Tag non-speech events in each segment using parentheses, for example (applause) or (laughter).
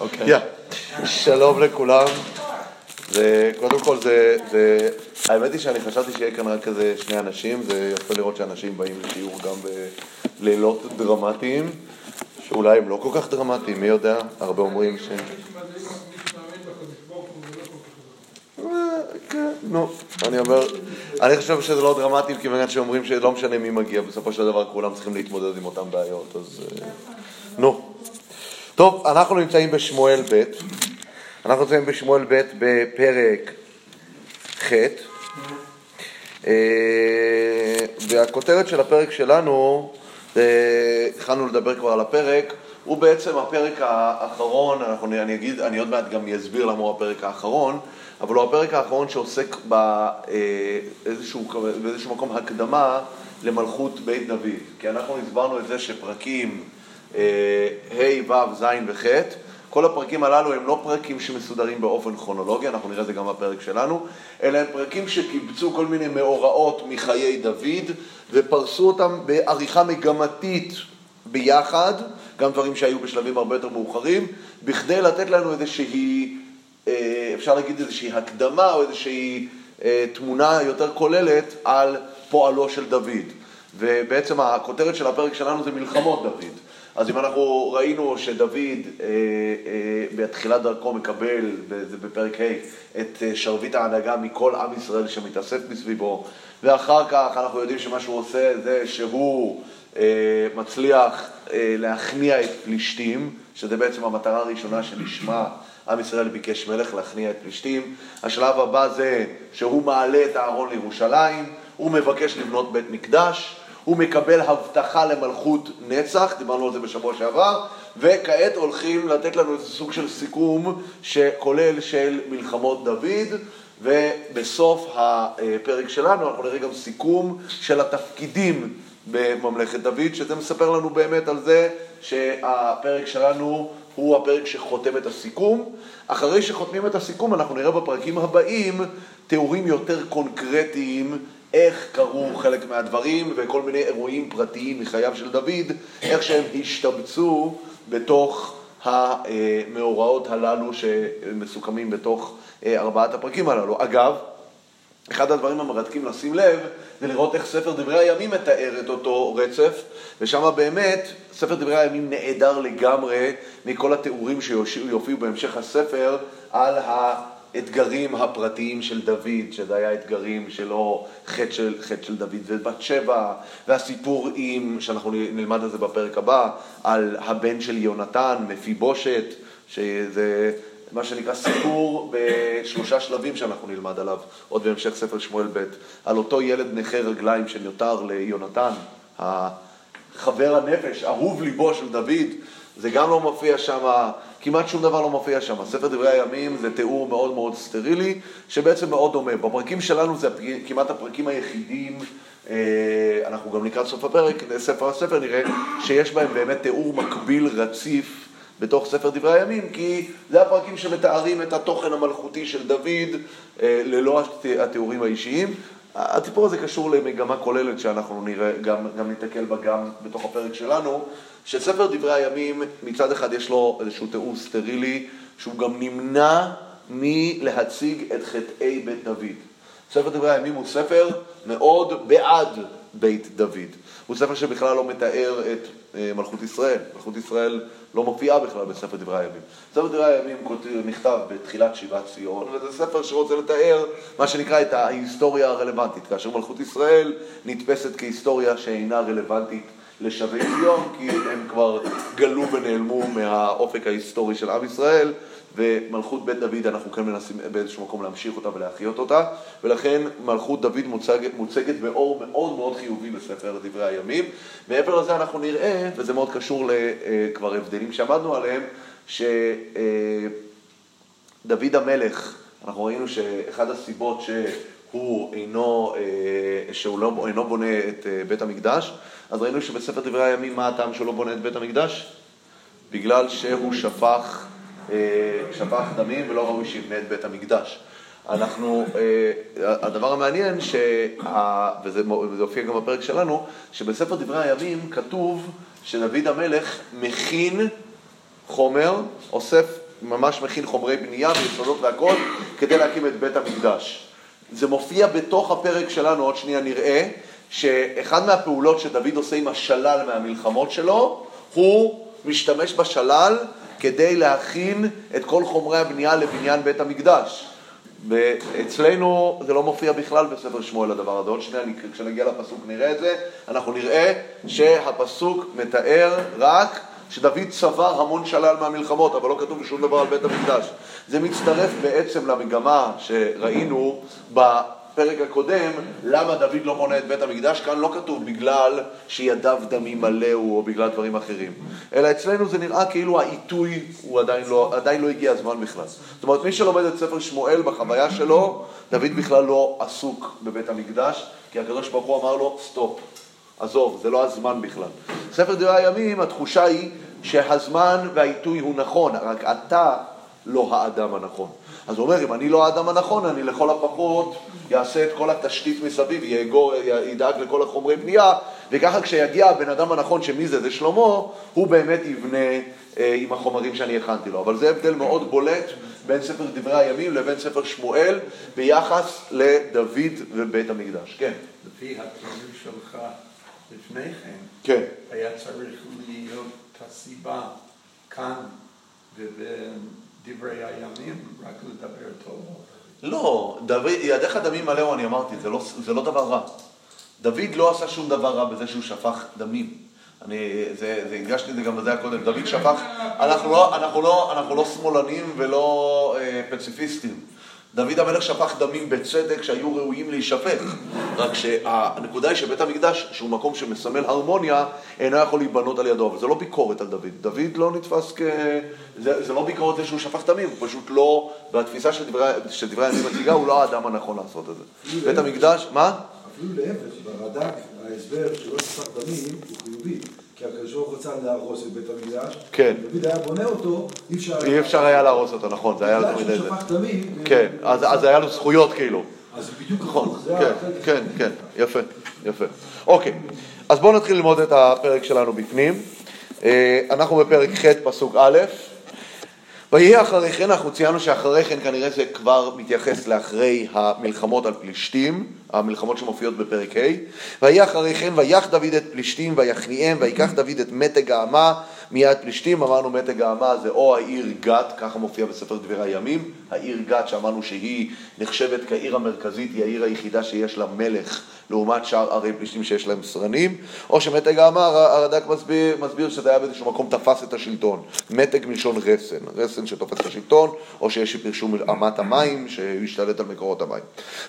אוקיי. שלום לכולם. זה, קודם כל זה, זה, האמת היא שאני חשבתי שיהיה כאן רק כזה שני אנשים, זה יפה לראות שאנשים באים לשיעור גם בלילות דרמטיים, שאולי הם לא כל כך דרמטיים, מי יודע? הרבה אומרים ש... כן, נו, אני אומר, אני חושב שזה לא דרמטי, כיוון שאומרים שלא משנה מי מגיע, בסופו של דבר כולם צריכים להתמודד עם אותן בעיות, אז אה, נו. טוב, אנחנו נמצאים בשמואל ב', אנחנו נמצאים בשמואל ב' בפרק ח', אה, והכותרת של הפרק שלנו, התחלנו לדבר כבר על הפרק, הוא בעצם הפרק האחרון, אנחנו, אני אגיד, אני עוד מעט גם אסביר למה הוא הפרק האחרון, אבל הוא הפרק האחרון שעוסק באיזשהו, אה, באיזשהו מקום הקדמה למלכות בית דוד. כי אנחנו הסברנו את זה שפרקים ה', ו', ז' וח', כל הפרקים הללו הם לא פרקים שמסודרים באופן כרונולוגי, אנחנו נראה את זה גם בפרק שלנו, אלא הם פרקים שקיבצו כל מיני מאורעות מחיי דוד ופרסו אותם בעריכה מגמתית ביחד, גם דברים שהיו בשלבים הרבה יותר מאוחרים, בכדי לתת לנו איזושהי אה, אפשר להגיד איזושהי הקדמה או איזושהי אה, תמונה יותר כוללת על פועלו של דוד. ובעצם הכותרת של הפרק שלנו זה מלחמות דוד. אז אם אנחנו ראינו שדוד אה, אה, בתחילת דרכו מקבל, זה בפרק ה', את אה, שרביט ההנהגה מכל עם ישראל שמתאסף מסביבו, ואחר כך אנחנו יודעים שמה שהוא עושה זה שהוא אה, מצליח אה, להכניע את פלישתים, שזה בעצם המטרה הראשונה שלשמה עם ישראל ביקש מלך להכניע את פלישתים. השלב הבא זה שהוא מעלה את הארון לירושלים, הוא מבקש לבנות בית מקדש, הוא מקבל הבטחה למלכות נצח, דיברנו על זה בשבוע שעבר, וכעת הולכים לתת לנו איזה סוג של סיכום שכולל של מלחמות דוד, ובסוף הפרק שלנו אנחנו נראה גם סיכום של התפקידים בממלכת דוד, שזה מספר לנו באמת על זה שהפרק שלנו הוא הפרק שחותם את הסיכום. אחרי שחותמים את הסיכום אנחנו נראה בפרקים הבאים תיאורים יותר קונקרטיים איך קרו חלק מהדברים וכל מיני אירועים פרטיים מחייו של דוד, איך שהם השתבצו בתוך המאורעות הללו שמסוכמים בתוך אה, ארבעת הפרקים הללו. אגב, אחד הדברים המרתקים לשים לב זה לראות איך ספר דברי הימים מתאר את אותו רצף, ושם באמת ספר דברי הימים נעדר לגמרי מכל התיאורים שיופיעו בהמשך הספר על האתגרים הפרטיים של דוד, שזה היה אתגרים שלו, חטא של, חטא של דוד ובת שבע, והסיפור עם, שאנחנו נלמד על זה בפרק הבא, על הבן של יונתן, מפיבושת, שזה... מה שנקרא סיפור בשלושה שלבים שאנחנו נלמד עליו, עוד בהמשך ספר שמואל ב', על אותו ילד נכה רגליים שנותר ליונתן, חבר הנפש, אהוב ליבו של דוד, זה גם לא מופיע שם, כמעט שום דבר לא מופיע שם. ספר דברי הימים זה תיאור מאוד מאוד סטרילי, שבעצם מאוד דומה. בפרקים שלנו זה כמעט הפרקים היחידים, אה, אנחנו גם לקראת סוף הפרק, ספר הספר נראה, שיש בהם באמת תיאור מקביל רציף בתוך ספר דברי הימים, כי זה הפרקים שמתארים את התוכן המלכותי של דוד אה, ללא התיאורים האישיים. הטיפור הזה קשור למגמה כוללת שאנחנו נראה, גם, גם ניתקל בה גם בתוך הפרק שלנו, שספר דברי הימים מצד אחד יש לו איזשהו תיאור סטרילי, שהוא גם נמנע מלהציג את חטאי בית דוד. ספר דברי הימים הוא ספר מאוד בעד בית דוד. הוא ספר שבכלל לא מתאר את אה, מלכות ישראל. מלכות ישראל לא מופיעה בכלל בספר דברי הימים. ספר דברי הימים נכתב בתחילת שיבת ציון, וזה ספר שרוצה לתאר מה שנקרא את ההיסטוריה הרלוונטית, כאשר מלכות ישראל נתפסת כהיסטוריה שאינה רלוונטית לשבי ציון, כי הם כבר גלו ונעלמו מהאופק ההיסטורי של עם ישראל, ומלכות בית דוד אנחנו כן מנסים באיזשהו מקום להמשיך אותה ולהחיות אותה, ולכן מלכות דוד מוצגת, מוצגת באור מאוד מאוד חיובי בספר דברי הימים. מעבר לזה אנחנו נראה, וזה מאוד קשור לכבר הבדלים שעמדנו עליהם, שדוד המלך, אנחנו ראינו שאחד הסיבות שהוא אינו, שהוא לא, אינו בונה את בית המקדש, אז ראינו שבספר דברי הימים מה הטעם שהוא לא בונה את בית המקדש? בגלל שהוא שפך אה, שפך דמים ולא ראוי שיבנה את בית המקדש. אנחנו, אה, הדבר המעניין, שה, וזה הופיע גם בפרק שלנו, שבספר דברי הימים כתוב שדוד המלך מכין חומר, אוסף ממש מכין חומרי בנייה ויסודות והכל כדי להקים את בית המקדש. זה מופיע בתוך הפרק שלנו, עוד שנייה נראה, שאחד מהפעולות שדוד עושה עם השלל מהמלחמות שלו, הוא משתמש בשלל כדי להכין את כל חומרי הבנייה לבניין בית המקדש. ואצלנו זה לא מופיע בכלל בספר שמואל הדבר הזה. עוד שנייה, כשנגיע לפסוק נראה את זה, אנחנו נראה שהפסוק מתאר רק שדוד צבר המון שלל מהמלחמות, אבל לא כתוב שום דבר על בית המקדש. זה מצטרף בעצם למגמה שראינו בפרק הקודם, למה דוד לא בונה את בית המקדש, כאן לא כתוב בגלל שידיו דמים מלאו או בגלל דברים אחרים, אלא אצלנו זה נראה כאילו העיתוי הוא עדיין לא, עדיין לא הגיע הזמן בכלל. זאת אומרת, מי שלומד את ספר שמואל בחוויה שלו, דוד בכלל לא עסוק בבית המקדש, כי הקדוש ברוך הוא אמר לו, stop. עזוב, זה לא הזמן בכלל. ספר דברי הימים, התחושה היא שהזמן והעיתוי הוא נכון, רק אתה לא האדם הנכון. אז הוא אומר, אם אני לא האדם הנכון, אני לכל הפחות אעשה את כל התשתית מסביב, יאגור, ידאג לכל החומרי בנייה, וככה כשיגיע הבן אדם הנכון, שמי זה? זה שלמה, הוא באמת יבנה אה, עם החומרים שאני הכנתי לו. אבל זה הבדל מאוד בולט בין ספר דברי הימים לבין ספר שמואל ביחס לדוד ובית המקדש. כן. לפי הכללים שלך לפני כן, כן. היה צריך להיות הסיבה כאן ובדברי הימים רק לדבר טוב. לא, דוד, ידיך דמים מלאו, אני אמרתי, זה לא, זה לא דבר רע. דוד לא עשה שום דבר רע בזה שהוא שפך דמים. אני, זה, זה, הדגשתי את זה גם בזה הקודם. דוד שפך, אנחנו לא, אנחנו לא, אנחנו לא שמאלנים ולא אה, פציפיסטים. דוד המלך שפך דמים בצדק שהיו ראויים להישפך. רק שהנקודה היא שבית המקדש, שהוא מקום שמסמל הרמוניה, אינו יכול להיבנות על ידו. אבל זה לא ביקורת על דוד. דוד לא נתפס כ... זה, זה לא ביקורת על שהוא שפך דמים, הוא פשוט לא, בתפיסה של דברי, של דברי הימים מציגה, הוא לא האדם הנכון לעשות את זה. בית המקדש, מה? אפילו להפך, ברד"ק ההסבר שלא שפך דמים הוא חיובי. כי הקדוש ברוך הוא רצה להרוס את בית המקדש, כן. דוד היה בונה אותו, אי אפשר היה... אי אפשר היה להרוס אותו, נכון, זה היה תמיד איזה. כן, אז היה לו זכויות כאילו. אז זה בדיוק נכון, כן, כן, כן, יפה, יפה. אוקיי, אז בואו נתחיל ללמוד את הפרק שלנו בפנים. אה, אנחנו בפרק ח' פסוק א', ויהי אחרי כן, אנחנו ציינו שאחרי כן כנראה זה כבר מתייחס לאחרי המלחמות על פלישתים, המלחמות שמופיעות בפרק ה', ויהי אחרי כן, ויח דוד את פלישתים ויכניעם, ויקח דוד את מתג האמה מיד פלישתים, אמרנו מתג האמה זה או העיר גת, ככה מופיע בספר דברי הימים, העיר גת שאמרנו שהיא נחשבת כעיר המרכזית, היא העיר היחידה שיש לה מלך לעומת שאר ערי פלישתים שיש להם סרנים, או שמתג האמה, הרד"ק מסביר, מסביר שזה היה באיזשהו מקום תפס את השלטון, מתג מלשון רסן, רסן שתופס את השלטון, או שיש שפירשו אמת המים, שהשתלט על מקורות המים.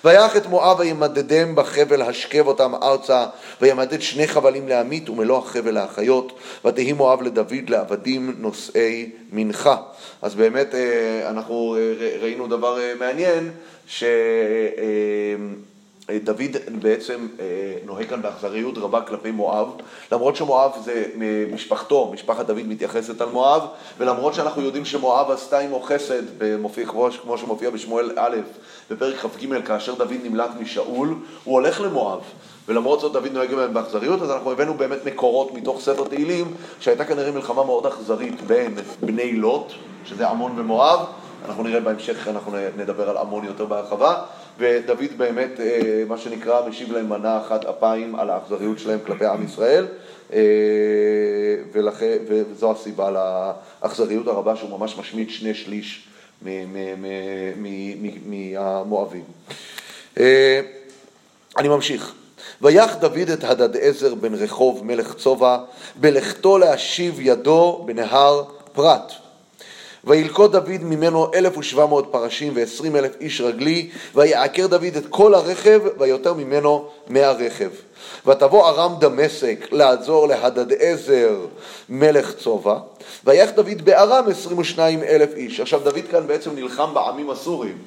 ויח את מואב וימדדם בחבל השכב אותם ארצה, וימדד שני חבלים להמית ומלוא החבל להחיות, ותהי מואב לדוד לעבדים נושאי מנחה. אז באמת אה, אנחנו אה, ראינו דבר אה, מעניין, ש... דוד בעצם נוהג כאן באכזריות רבה כלפי מואב, למרות שמואב זה משפחתו, משפחת דוד מתייחסת על מואב, ולמרות שאנחנו יודעים שמואב עשתה עמו חסד, במופיע, כמו שמופיע בשמואל א', בפרק כ"ג, כאשר דוד נמלט משאול, הוא הולך למואב. ולמרות זאת דוד נוהג בהם באכזריות, אז אנחנו הבאנו באמת מקורות מתוך ספר תהילים, שהייתה כנראה מלחמה מאוד אכזרית בין בני לוט, שזה עמון ומואב, אנחנו נראה בהמשך, אנחנו נדבר על עמון יותר בהרחבה, ודוד באמת, מה שנקרא, משיב להם מנה אחת אפיים על האכזריות שלהם כלפי עם ישראל, ולכן, וזו הסיבה לאכזריות הרבה שהוא ממש משמיד שני שליש מהמואבים. אני ממשיך. ויח דוד את הדדעזר בן רחוב מלך צובע בלכתו להשיב ידו בנהר פרת. וילקוט דוד ממנו אלף ושבע מאות פרשים ועשרים אלף איש רגלי, ויעקר דוד את כל הרכב, ויותר ממנו מאה רכב. ותבוא ארם דמשק לעזור להדדעזר מלך צובע, ויח דוד בארם עשרים ושניים אלף איש. עכשיו דוד כאן בעצם נלחם בעמים הסורים.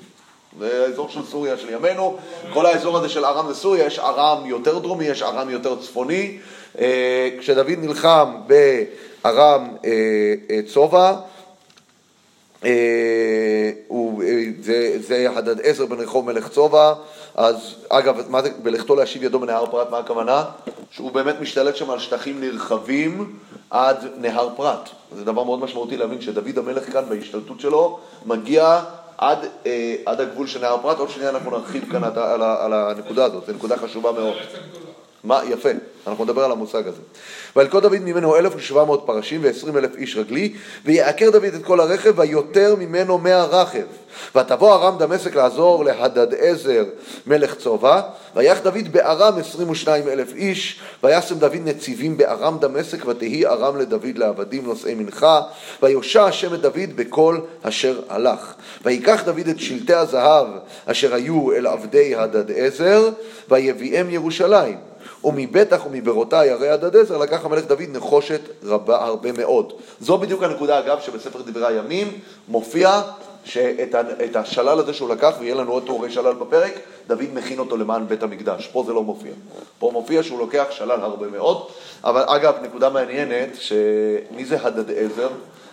זה האזור של סוריה של ימינו, כל האזור הזה של ארם וסוריה, יש ארם יותר דרומי, יש ארם יותר צפוני. כשדוד נלחם בארם צובע, זה, זה הדד בן רחוב מלך צובע, אז אגב, מה זה בלכתו להשיב ידו בנהר פרת, מה הכוונה? שהוא באמת משתלט שם על שטחים נרחבים עד נהר פרת. זה דבר מאוד משמעותי להבין שדוד המלך כאן בהשתלטות שלו מגיע עד, אה, עד הגבול של נהר פרת. עוד שנייה אנחנו נרחיב כאן על, על, על הנקודה הזאת, זו נקודה חשובה מאוד. מה, יפה, אנחנו נדבר על המושג הזה. וילכוד דוד ממנו אלף ושבע מאות פרשים ועשרים אלף איש רגלי, ויעקר דוד את כל הרכב, ויותר ממנו מאה רכב. ותבוא ארם דמשק לעזור להדד עזר מלך צובע, ויח דוד בארם עשרים ושניים אלף איש, וישם דוד נציבים בארם דמשק, ותהי ארם לדוד לעבדים נושאי מנחה, ויושע השם את דוד בכל אשר הלך. ויקח דוד את שלטי הזהב אשר היו אל עבדי הדד עזר, ויביאם ירושלים. ומבטח ומברותי הרי הדדזר לקח המלך דוד נחושת רבה הרבה מאוד. זו בדיוק הנקודה אגב שבספר דברי הימים מופיע שאת השלל הזה שהוא לקח, ויהיה לנו עוד תיאורי שלל בפרק, דוד מכין אותו למען בית המקדש. פה זה לא מופיע. פה מופיע שהוא לוקח שלל הרבה מאוד. אבל אגב, נקודה מעניינת, שמי זה הדד עזר?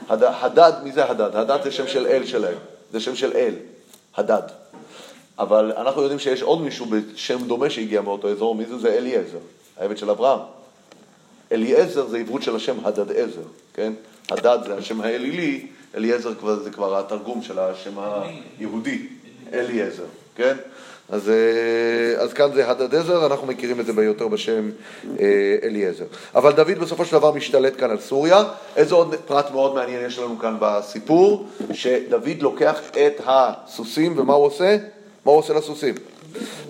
הד... הדד, מי זה הדד? הדד זה שם של אל שלהם. זה שם של אל. הדד. אבל אנחנו יודעים שיש עוד מישהו בשם דומה שהגיע מאותו אזור, מי זה? זה אליעזר, העבד של אברהם. אליעזר זה עברות של השם הדד עזר, כן? הדד זה השם האלילי, אליעזר זה כבר התרגום של השם היהודי, אליעזר, כן? אז, אה, אז כאן זה הדד עזר, אנחנו מכירים את זה ביותר בשם אה, אליעזר. אבל דוד בסופו של דבר משתלט כאן על סוריה. איזה עוד פרט מאוד מעניין יש לנו כאן בסיפור? שדוד לוקח את הסוסים, ומה הוא עושה? מה הוא עושה לסוסים?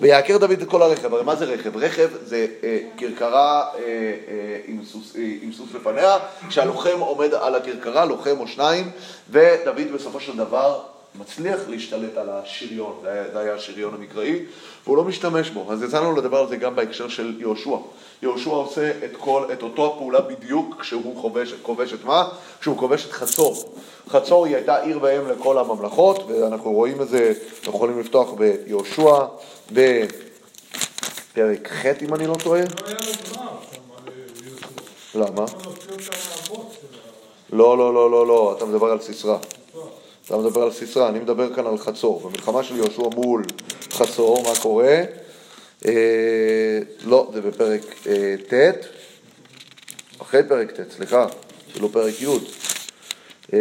ויעקר דוד את כל הרכב. הרי מה זה רכב? רכב זה אה, כרכרה אה, אה, עם, סוס, אה, עם סוס לפניה, כשהלוחם עומד על הכרכרה, לוחם או שניים, ודוד בסופו של דבר מצליח להשתלט על השריון, זה היה, זה היה השריון המקראי, והוא לא משתמש בו. אז יצא לנו לדבר על זה גם בהקשר של יהושע. יהושע עושה את, כל, את אותו הפעולה בדיוק כשהוא כובש, כובש את מה? כשהוא כובש את חצור. חצור היא הייתה עיר ואם לכל הממלכות, ואנחנו רואים את זה, אנחנו יכולים לפתוח ביהושע, בפרק ח' אם אני לא טועה. למה? לא, לא, לא, לא, לא, אתה מדבר על סיסרא. אתה מדבר על סיסרא, אני מדבר כאן על חצור. במלחמה של יהושע מול חצור, מה קורה? אה, לא, זה בפרק אה, ט', אחרי פרק ט', סליחה, לא פרק י'. אה,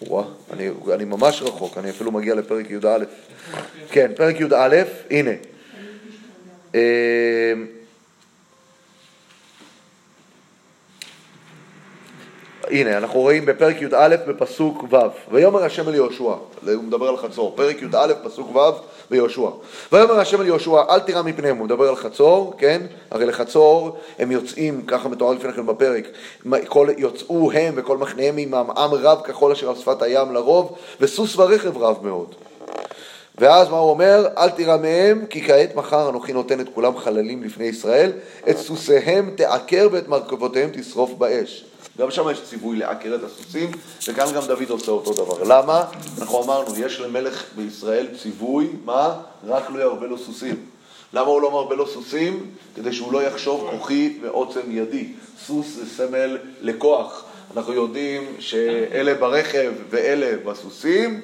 וואה, אני, אני ממש רחוק, אני אפילו מגיע לפרק י"א. כן, פרק י"א, הנה. הנה, אנחנו רואים בפרק י"א בפסוק ו', ויאמר השם אל יהושע, הוא מדבר על חצור, פרק י"א פסוק ו' ביהושע. ויאמר השם אל יהושע, אל תירא מפניהם, הוא מדבר על חצור, כן? הרי לחצור הם יוצאים, ככה מתואר לפני כן בפרק, כל, יוצאו הם וכל מחניהם עמם עם רב כחול אשר על שפת הים לרוב, וסוס ורכב רב מאוד. ואז מה הוא אומר? אל תירא מהם, כי כעת מחר אנוכי נותן את כולם חללים לפני ישראל, את סוסיהם תעקר ואת מרכבותיהם תשרוף באש. גם שם יש ציווי לעקר את הסוסים, וכאן גם דוד עושה אותו דבר. למה? אנחנו אמרנו, יש למלך בישראל ציווי, מה? רק לא ירבה לו סוסים. למה הוא לא מרבה לו סוסים? כדי שהוא לא יחשוב כוחי ועוצם ידי. סוס זה סמל לכוח. אנחנו יודעים שאלה ברכב ואלה בסוסים,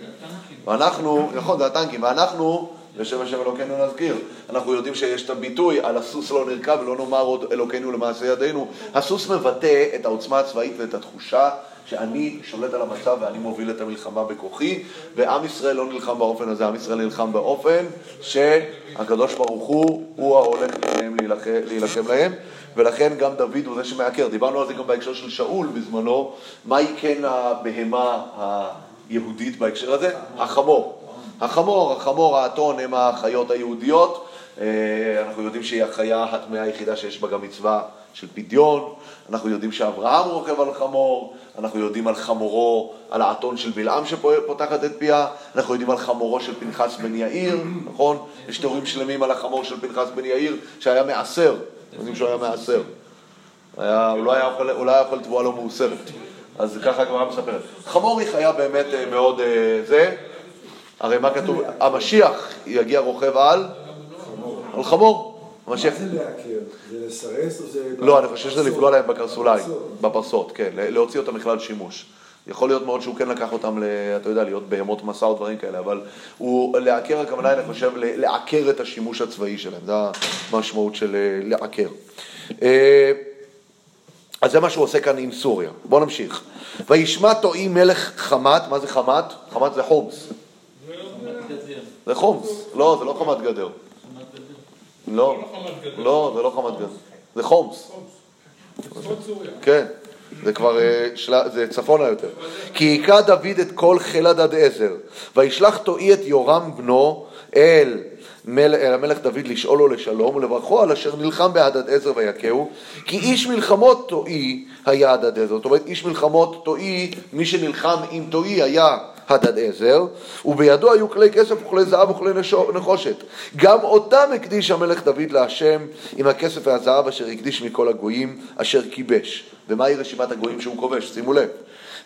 ואנחנו, נכון, זה הטנקים, ואנחנו בשם השם אלוקינו נזכיר. אנחנו יודעים שיש את הביטוי, על הסוס לא נרכב ולא נאמר עוד אלוקינו למעשה ידינו. הסוס מבטא את העוצמה הצבאית ואת התחושה שאני שולט על המצב ואני מוביל את המלחמה בכוחי, ועם ישראל לא נלחם באופן הזה, עם ישראל נלחם באופן שהקדוש ברוך הוא, הוא ההולך לפניהם להילחם להם, ולכן גם דוד הוא זה שמעקר. דיברנו על זה גם בהקשר של שאול בזמנו, מהי כן הבהמה היהודית בהקשר הזה? החמור. החמור, החמור, האתון הם החיות היהודיות. אה, אנחנו יודעים שהיא החיה הטמאה היחידה שיש בה גם מצווה של פדיון. אנחנו יודעים שאברהם רוכב על חמור. אנחנו יודעים על חמורו, על האתון של בלעם שפותחת את פיה. אנחנו יודעים על חמורו של פנחס בן יאיר, נכון? יש תיאורים שלמים על החמור של פנחס בן יאיר שהיה מעשר. יודעים שהוא היה מעשר. הוא לא היה יכול, הוא לא היה יכול לתבוע לו מאוסרת. אז ככה הגמרא מספרת. חמור היא חיה באמת אה, מאוד אה, זה. הרי מה כתוב? המשיח יגיע רוכב על? על חמור. מה זה לעקר? זה לסרס או זה... לא, אני חושב שזה לפגוע להם בקרסוליים, בפרסות, כן, להוציא אותם בכלל שימוש. יכול להיות מאוד שהוא כן לקח אותם, ל, אתה יודע, להיות בהמות מסע או דברים כאלה, אבל הוא, לעקר הכוונה, אני חושב, לעקר את השימוש הצבאי שלהם, זה המשמעות של אה, לעקר. אה, אז זה מה שהוא עושה כאן עם סוריה. בואו נמשיך. וישמע תואי מלך חמת, מה זה חמת? חמת זה חומס. זה חומס. לא, זה לא חמת גדר. לא, לא, זה לא חמת גדר. זה חומס. כן. זה כבר, אה, זה צפונה יותר. כי היכה דוד את כל חיל הדד עזר, וישלח תואי את יורם בנו אל המלך דוד לשאול לו לשלום ולברכו על אשר נלחם בהדד עזר ויכהו כי איש מלחמות תואי היה הדד עזר זאת אומרת איש מלחמות תואי מי שנלחם עם תואי היה הדד עזר ובידו היו כלי כסף וכלי זהב וכלי נחושת גם אותם הקדיש המלך דוד להשם עם הכסף והזהב אשר הקדיש מכל הגויים אשר כיבש ומהי רשימת הגויים שהוא כובש שימו לב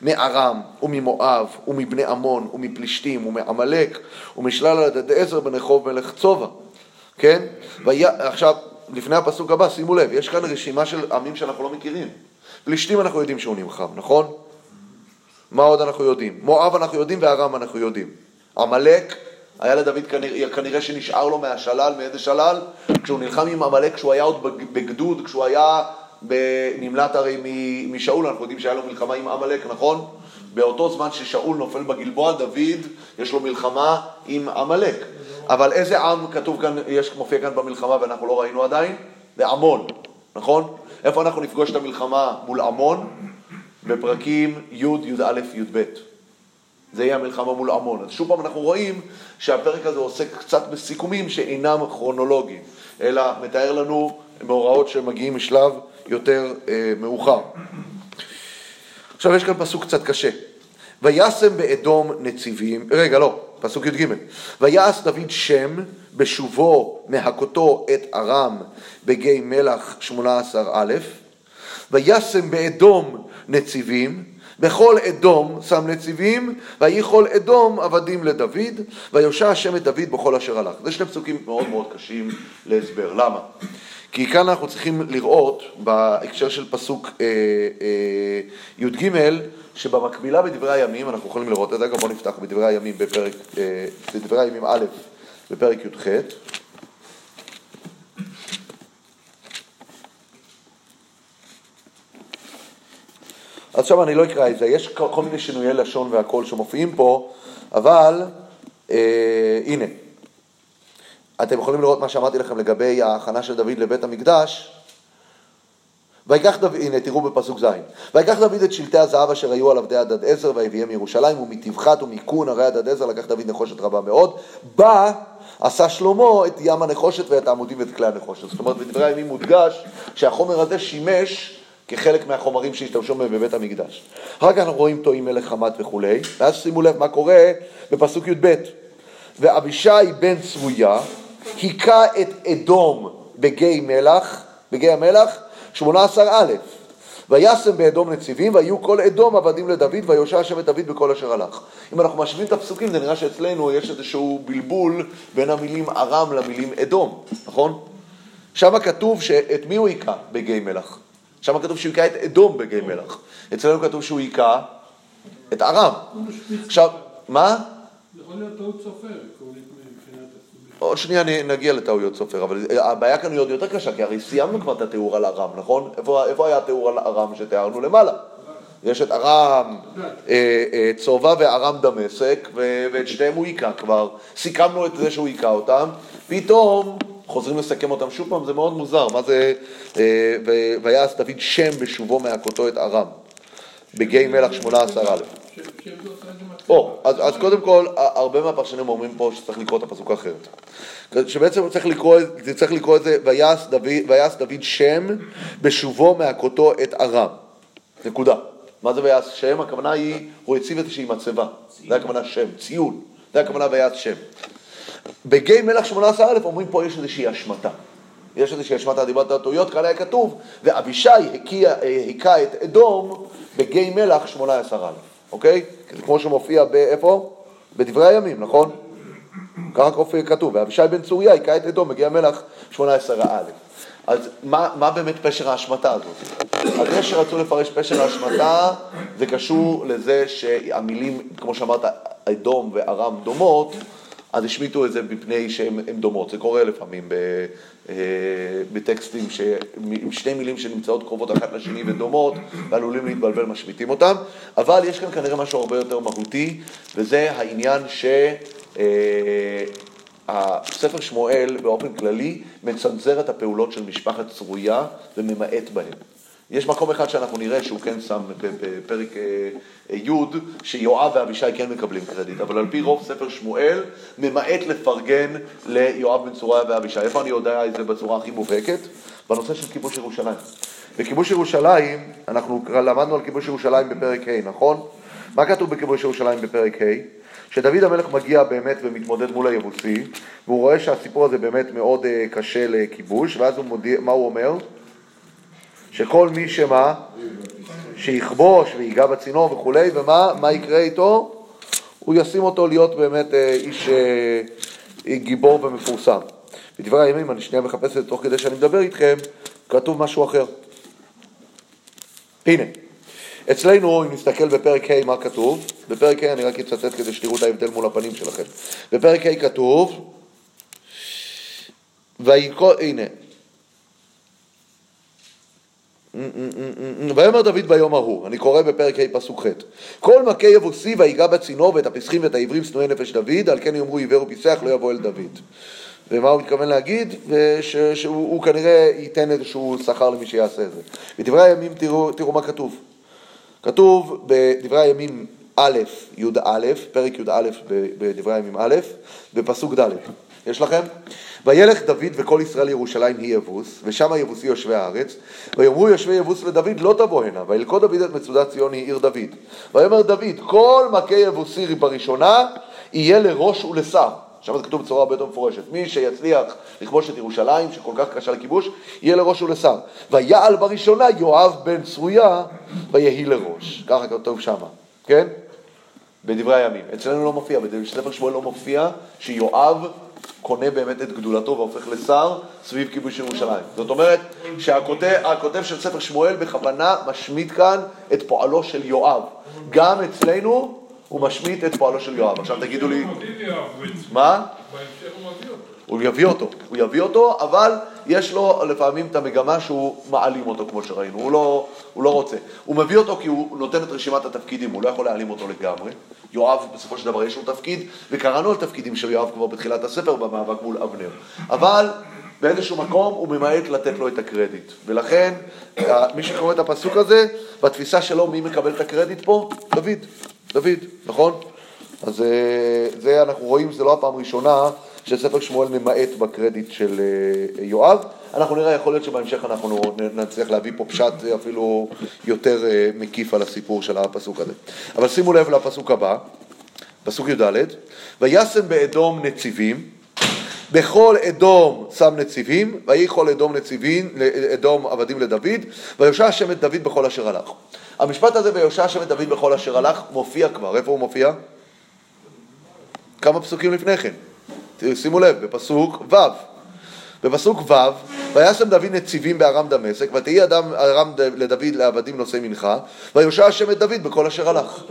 מארם וממואב ומבני עמון ומפלישתים ומעמלק ומשלל הדד עזר בן רחוב מלך צובע, כן? ויה, עכשיו, לפני הפסוק הבא, שימו לב, יש כאן רשימה של עמים שאנחנו לא מכירים. פלישתים אנחנו יודעים שהוא נמחם, נכון? מה עוד אנחנו יודעים? מואב אנחנו יודעים וארם אנחנו יודעים. עמלק, היה לדוד כנראה, כנראה שנשאר לו מהשלל, מאיזה שלל? כשהוא נלחם עם עמלק, כשהוא היה עוד בגדוד, כשהוא היה נמלט הרי משאול, אנחנו יודעים שהיה לו מלחמה עם עמלק, נכון? באותו זמן ששאול נופל בגלבוע, דוד יש לו מלחמה עם עמלק. אבל איזה עם כתוב כאן, יש, מופיע כאן במלחמה ואנחנו לא ראינו עדיין? זה עמון, נכון? איפה אנחנו נפגוש את המלחמה מול עמון? בפרקים י', י"א, י"ב. זה יהיה המלחמה מול עמון. אז שוב פעם אנחנו רואים שהפרק הזה עוסק קצת בסיכומים שאינם כרונולוגיים, אלא מתאר לנו מאורעות שמגיעים משלב יותר אה, מאוחר. עכשיו יש כאן פסוק קצת קשה. וישם באדום נציבים, רגע לא, פסוק י"ג, ויעש דוד שם בשובו מהכותו את ארם בגיא מלח שמונה עשר א', וישם באדום נציבים, בכל אדום שם נציבים, ויהי כל אדום עבדים לדוד, ויושע השם את דוד בכל אשר הלך. זה שני פסוקים מאוד מאוד קשים להסבר. למה? כי כאן אנחנו צריכים לראות, בהקשר של פסוק אה, אה, י"ג, שבמקבילה בדברי הימים, אנחנו יכולים לראות את זה, גם בואו נפתח בדברי הימים בפרק, אה, בדברי הימים א', בפרק י"ח. עכשיו אני לא אקרא את זה, יש כל מיני שינויי לשון והקול שמופיעים פה, אבל אה, הנה, אתם יכולים לראות מה שאמרתי לכם לגבי ההכנה של דוד לבית המקדש. ויקח דוד, הנה תראו בפסוק ז', ויקח דוד את שלטי הזהב אשר היו על עבדי הדד עזר ויביאם מירושלים ומטבחת ומכון הרי הדד עזר לקח דוד נחושת רבה מאוד, בא עשה שלמה את ים הנחושת ואת העמודים ואת כלי הנחושת. זאת אומרת בדברי הימים מודגש שהחומר הזה שימש כחלק מהחומרים שהשתמשו בהם בבית המקדש. אחר כך אנחנו רואים טועים מלך חמת וכולי, ואז שימו לב מה קורה בפסוק י"ב, ואבישי בן צרויה היכה את אדום בגיא מלח, בגיא המלח, 18 א', וישם באדום נציבים, והיו כל אדום עבדים לדוד, ויושע השם את דוד בכל אשר הלך. אם אנחנו משווים את הפסוקים, זה נראה שאצלנו יש איזשהו בלבול בין המילים ארם למילים אדום, נכון? שם כתוב שאת מי הוא היכה בגיא מלח? שם כתוב שהוא היכה את אדום בגיא מלח. אצלנו כתוב שהוא היכה את ארם. עכשיו, מה? יכול להיות טעות סופר. עוד שנייה נגיע לטעויות סופר, אבל הבעיה כאן היא עוד יותר קשה, כי הרי סיימנו כבר את התיאור על ארם, נכון? איפה, איפה היה התיאור על ארם שתיארנו למעלה? יש את ארם אה, אה, צובה וארם דמשק, ואת שניהם הוא היכה כבר. סיכמנו את זה שהוא היכה אותם, פתאום חוזרים לסכם אותם שוב פעם, זה מאוד מוזר. מה זה אה, ויעש דוד שם בשובו מהכותו את ארם, בגיא מלח שמונה עשר א'. או, אז, אז קודם כל, הרבה מהפרשנים אומרים פה שצריך לקרוא את הפסוק האחרת. שבעצם צריך לקרוא, צריך לקרוא את זה, ויעש דוד, ויעש דוד שם בשובו מהכותו את ארם. נקודה. מה זה ויעש שם? הכוונה היא, הוא הציב איזושהי מצבה. זה הכוונה שם, ציון. זה הכוונה ויעש שם. בגיא מלך 18א אומרים פה יש איזושהי השמטה. יש איזושהי השמטה, דיברת על טעויות, כאן היה כתוב, ואבישי היכה את אדום בגיא מלח 18א. אוקיי? זה כמו שמופיע באיפה? בדברי הימים, נכון? ככה כתוב, ואבישי בן צוריה היכה את אדום, מגיע מלך 18א. אז מה, מה באמת פשר ההשמטה הזאת? אז זה שרצו לפרש פשר ההשמטה, זה קשור לזה שהמילים, כמו שאמרת, אדום וארם דומות, אז השמיטו את זה מפני שהן דומות. זה קורה לפעמים ב, אה, בטקסטים ש, עם שתי מילים שנמצאות קרובות אחת לשני ודומות, ועלולים להתבלבל, משמיטים אותם. אבל יש כאן כנראה משהו הרבה יותר מהותי, וזה העניין ש... אה, הספר שמואל באופן כללי מצנזר את הפעולות של משפחת צרויה וממעט בהן. יש מקום אחד שאנחנו נראה שהוא כן שם בפרק אה, אה, י' שיואב ואבישי כן מקבלים קרדיט, אבל על פי רוב ספר שמואל ממעט לפרגן ליואב בן צרויה ואבישי. איפה אני יודע את זה בצורה הכי מובהקת? בנושא של כיבוש ירושלים. בכיבוש ירושלים, אנחנו למדנו על כיבוש ירושלים בפרק ה', נכון? מה כתוב בכיבוש ירושלים בפרק ה'? שדוד המלך מגיע באמת ומתמודד מול היבוסי, והוא רואה שהסיפור הזה באמת מאוד uh, קשה לכיבוש, ואז הוא מודיע, מה הוא אומר? שכל מי שמה? שיכבוש ויגע בצינור וכולי, ומה מה יקרה איתו? הוא ישים אותו להיות באמת uh, איש uh, גיבור ומפורסם. בדברי הימים, אני שנייה מחפש את זה תוך כדי שאני מדבר איתכם, כתוב משהו אחר. הנה. אצלנו, אם נסתכל בפרק ה' מה כתוב, בפרק ה' אני רק אצטט כדי שתראו את ההבדל מול הפנים שלכם. בפרק ה' כתוב, ויקרא, הנה, ויאמר דוד ביום ההוא, אני קורא בפרק ה' פסוק ח' כל מכה יבוסי ויגע בצינור ואת הפסחים ואת העברים שנואי נפש דוד, על כן יאמרו עיוור ופיסח לא יבוא אל דוד. ומה הוא מתכוון להגיד? ש, שהוא כנראה ייתן איזשהו שכר למי שיעשה את זה. בדברי הימים תראו, תראו מה כתוב. כתוב בדברי הימים א', י"א, פרק י"א בדברי הימים א', בפסוק ד', יש לכם? וילך דוד וכל ישראל ירושלים היא יבוס, ושם יבוסי יושבי הארץ, ויאמרו יושבי יבוס לדוד לא תבוא הנה, וילכוד דוד את מצודת ציון היא עיר דוד. ויאמר דוד כל מכה יבוסי בראשונה יהיה לראש ולשר. שם זה כתוב בצורה הרבה יותר מפורשת. מי שיצליח לכבוש את ירושלים, שכל כך קשה לכיבוש, יהיה לראש ולשר. ויעל בראשונה יואב בן צרויה, ויהי לראש. ככה כתוב שמה, כן? בדברי הימים. אצלנו לא מופיע, בספר שמואל לא מופיע שיואב קונה באמת את גדולתו והופך לשר סביב כיבוש ירושלים. זאת אומרת שהכותב של ספר שמואל בכוונה משמיט כאן את פועלו של יואב. גם אצלנו הוא משמיט את פועלו של יואב. עכשיו תגידו לי... מה? הוא יביא אותו, הוא יביא אותו, אבל יש לו לפעמים את המגמה שהוא מעלים אותו, כמו שראינו, הוא לא, הוא לא רוצה. הוא מביא אותו כי הוא נותן את רשימת התפקידים, הוא לא יכול להעלים אותו לגמרי. יואב, בסופו של דבר יש לו תפקיד, וקראנו על תפקידים של יואב כבר בתחילת הספר במאבק מול אבנר. אבל באיזשהו מקום הוא ממעט לתת לו את הקרדיט. ולכן, מי שקורא את הפסוק הזה, בתפיסה שלו מי מקבל את הקרדיט פה? דוד. דוד, נכון? אז אה, זה אנחנו רואים, זה לא הפעם הראשונה שספר שמואל ממעט בקרדיט של אה, יואב. אנחנו נראה, יכול להיות שבהמשך אנחנו נצליח להביא פה פשט אפילו יותר אה, מקיף על הסיפור של הפסוק הזה. אבל שימו לב לפסוק הבא, פסוק י"ד: וישם באדום נציבים, בכל אדום שם נציבים, ויהי כל אדום נציבים, אדום עבדים לדוד, ויושע השם את דוד בכל אשר הלך. המשפט הזה ויושע השם את דוד בכל אשר הלך מופיע כבר, איפה הוא מופיע? כמה פסוקים לפני כן. שימו לב, בפסוק ו'. בפסוק ו', וישם דוד נציבים בארם דמשק, ותהי אדם ארם לדוד לעבדים נושאי מנחה, ויושע השם את דוד בכל אשר הלך.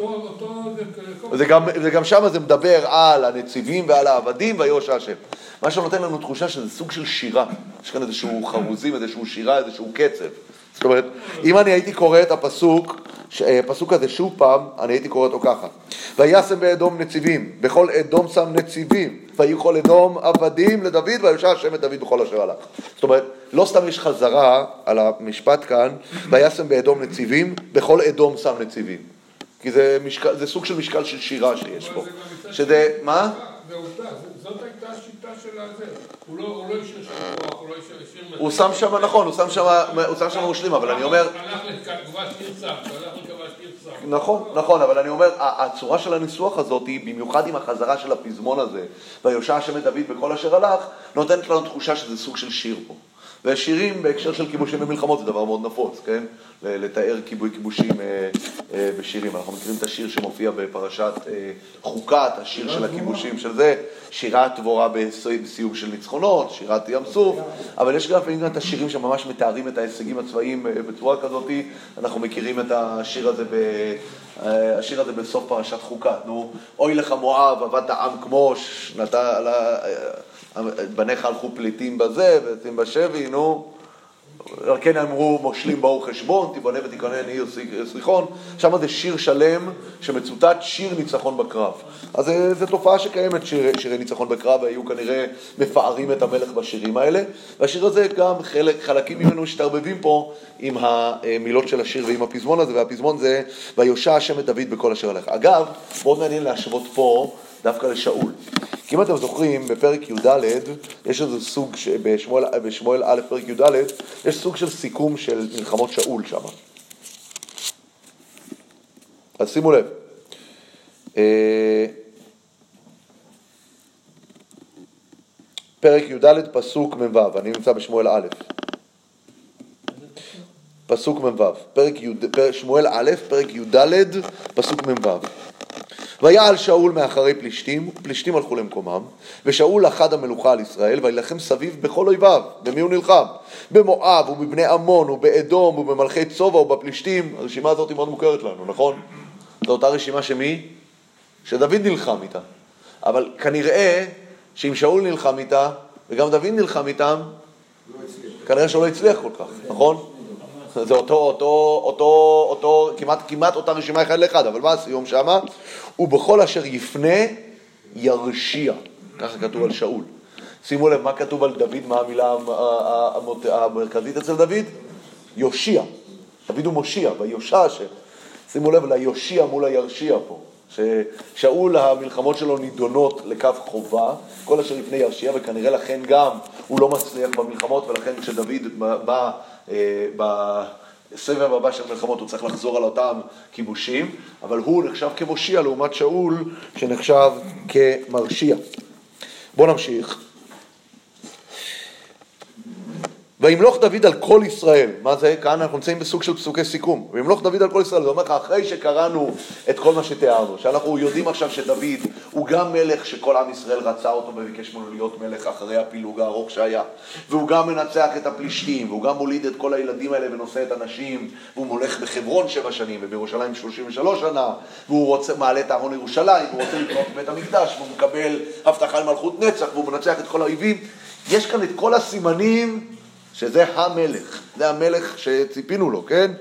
וגם, שם זה מדבר על הנציבים ועל העבדים, ויושע השם. מה שנותן לנו תחושה שזה סוג של שירה. יש כאן איזשהו חרוזים, איזשהו שירה, איזשהו קצב. זאת אומרת, אם אני הייתי קורא את הפסוק, הפסוק הזה שוב פעם, אני הייתי קורא אותו ככה. וישם באדום נציבים, בכל אדום שם נציבים, ויהיו כל אדום עבדים לדוד, ויושע השם את דוד בכל אשר הלך. זאת אומרת, לא סתם יש חזרה על המשפט כאן, וישם באדום נציבים, בכל אדום שם נציבים. כי זה, משקל, זה סוג של משקל של שירה שיש פה. שזה, מה? זאת הייתה השיטה של הזה. הוא לא השאיר שם כוח, הוא לא השאיר... הוא שם שם, נכון, הוא שם שם, הוא שם שם מושלים, אבל אני אומר... הלך לכבש גרסה, הלך לכבש גרסה. נכון, נכון, אבל אני אומר, הצורה של הניסוח הזאת, במיוחד עם החזרה של הפזמון הזה, ויושע השם את דוד בכל אשר הלך, נותנת לנו תחושה שזה סוג של שיר פה. ושירים בהקשר של כיבושים ומלחמות זה דבר מאוד נפוץ, כן? לתאר כיבוי כיבושים אה, אה, בשירים. אנחנו מכירים את השיר שמופיע בפרשת אה, חוקת, השיר של הכיבושים של זה, שירת דבורה בס- בסיום של ניצחונות, שירת ים סוף, אבל יש גם לפעמים את השירים שממש מתארים את ההישגים הצבאיים בצורה כזאת. אנחנו מכירים את השיר הזה, ב, השיר הזה בסוף פרשת חוקת, נו, אוי לך מואב, עבדת עם כמו, שנתה, בניך הלכו פליטים בזה, ויוצאים בשבי, נו. על כן אמרו מושלים באו חשבון, תיבנה ותיכונן עיר סליחון, שם זה שיר שלם שמצוטט שיר ניצחון בקרב. אז זו תופעה שקיימת, שיר, שירי ניצחון בקרב, והיו כנראה מפארים את המלך בשירים האלה. והשיר הזה גם חלק, חלקים ממנו משתרבבים פה עם המילות של השיר ועם הפזמון הזה, והפזמון זה ויושע השם את דוד בכל אשר הלך. אגב, מאוד מעניין להשוות פה דווקא לשאול. כי אם אתם זוכרים, בפרק י"ד, יש איזה סוג, ש... בשמואל, בשמואל א', פרק י"ד, יש סוג של סיכום של מלחמות שאול שם. אז שימו לב. אה, פרק י"ד, פסוק מ"ו, אני נמצא בשמואל א'. פסוק מ"ו, פרק י', פרק, שמואל א', פרק י"ד, פסוק מ"ו. ויעל שאול מאחרי פלישתים, פלישתים הלכו למקומם, ושאול לחד המלוכה על ישראל, וילחם סביב בכל אויביו. במי הוא נלחם? במואב, ובבני עמון, ובאדום, ובמלכי צובע, ובפלישתים. הרשימה הזאת היא מאוד מוכרת לנו, נכון? זו אותה רשימה שמי? שדוד נלחם איתה. אבל כנראה שאם שאול נלחם איתה, וגם דוד נלחם איתם, כנראה שהוא לא הצליח כל כך, נכון? זה אותו, אותו, אותו, אותו, כמעט, כמעט אותה רשימה אחד לאחד, אבל מה הסיום שמה? ובכל אשר יפנה ירשיע, ככה כתוב על שאול. שימו לב, מה כתוב על דוד, מה המילה המרכזית אצל דוד? יושיע. דוד הוא מושיע, ויושע השם. שימו לב ליושיע מול הירשיע פה. ששאול, המלחמות שלו נידונות לקו חובה, כל אשר לפני ירשיע, וכנראה לכן גם הוא לא מצליח במלחמות, ולכן כשדוד בא בסבב הבא של מלחמות הוא צריך לחזור על אותם כיבושים, אבל הוא נחשב כמושיע לעומת שאול שנחשב כמרשיע. בואו נמשיך. וימלוך דוד על כל ישראל, מה זה? כאן אנחנו נמצאים בסוג של פסוקי סיכום. וימלוך דוד על כל ישראל, זה אומר לך, אחרי שקראנו את כל מה שתיארנו, שאנחנו יודעים עכשיו שדוד הוא גם מלך שכל עם ישראל רצה אותו וביקש ממנו להיות מלך אחרי הפילוג הארוך שהיה, והוא גם מנצח את הפלישתים, והוא גם מוליד את כל הילדים האלה ונושא את הנשים, והוא מולך בחברון שבע שנים ובירושלים 33 שנה, והוא רוצה, מעלה את אהרון לירושלים, והוא רוצה לקנות בית המקדש, והוא מקבל הבטחה למלכות נצח, והוא מנצח את כל האויבים. יש כאן את כל הסימנים שזה המלך, זה המלך שציפינו לו, כן?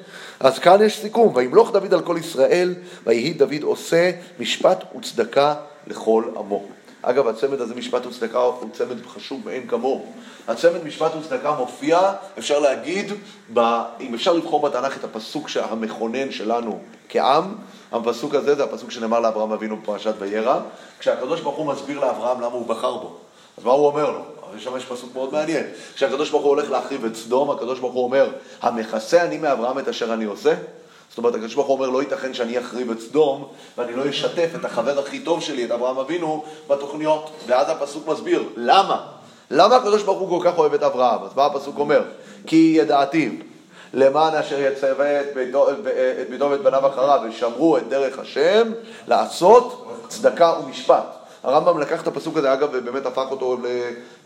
אז כאן יש סיכום, וימלוך דוד על כל ישראל, ויהי דוד עושה משפט וצדקה לכל עמו. אגב, הצמד הזה, משפט וצדקה, הוא צמד חשוב מאין כמוהו. הצמד משפט וצדקה מופיע, אפשר להגיד, ב, אם אפשר לבחור בתנ"ך את הפסוק המכונן שלנו כעם, הפסוק הזה זה הפסוק שנאמר לאברהם אבינו בפרשת וירא, כשהקדוש ברוך הוא מסביר לאברהם למה הוא בחר בו. אז מה הוא אומר לו? הרי שם יש פסוק מאוד מעניין. כשהקדוש ברוך הוא הולך להחריב את סדום, הקדוש ברוך הוא אומר, המכסה אני מאברהם את אשר אני עושה? זאת אומרת, הקדוש ברוך הוא אומר, לא ייתכן שאני אחריב את סדום, ואני לא אשתף את החבר הכי טוב שלי, את אברהם אבינו, בתוכניות. ואז הפסוק מסביר, למה? למה הקדוש ברוך הוא כל כך אוהב את אברהם? אז מה הפסוק אומר? כי ידעתיו, למען אשר יצווה את ביתו, את ביתו ואת בניו אחריו, ושמרו את דרך השם, לעשות צדקה ומשפט. הרמב"ם לקח את הפסוק הזה, אגב, ובאמת הפך אותו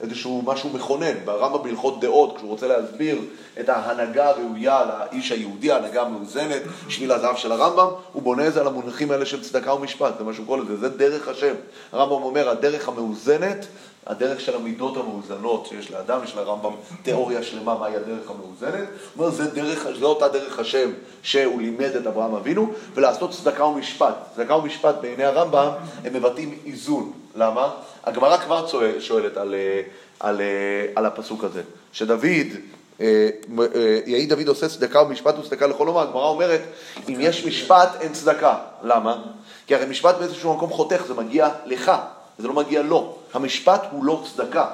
לאיזשהו משהו מכונן. ברמב"ם בהלכות דעות, כשהוא רוצה להסביר את ההנהגה הראויה לאיש היהודי, ההנהגה המאוזנת, שביל הזהב של הרמב"ם, הוא בונה את זה על המונחים האלה של צדקה ומשפט, זה מה שהוא קורא לזה, זה דרך השם. הרמב"ם אומר, הדרך המאוזנת, הדרך של המידות המאוזנות שיש לאדם, יש לרמב"ם תיאוריה שלמה מהי הדרך המאוזנת, הוא אומר, זה, דרך, זה אותה דרך השם שהוא לימד את אברהם אבינו, ולעשות צדקה ומשפט. צדקה ומשפט בעיני הרמב"ם הם מבטאים איזון. למה? הגמרא כבר שואלת על, על, על הפסוק הזה, שדוד, יהי דוד עושה צדקה ומשפט וצדקה לכל אומה, הגמרא אומרת, אם יש משפט אין צדקה. למה? כי הרי משפט באיזשהו מקום חותך, זה מגיע לך, זה לא מגיע לו. המשפט הוא לא צדקה,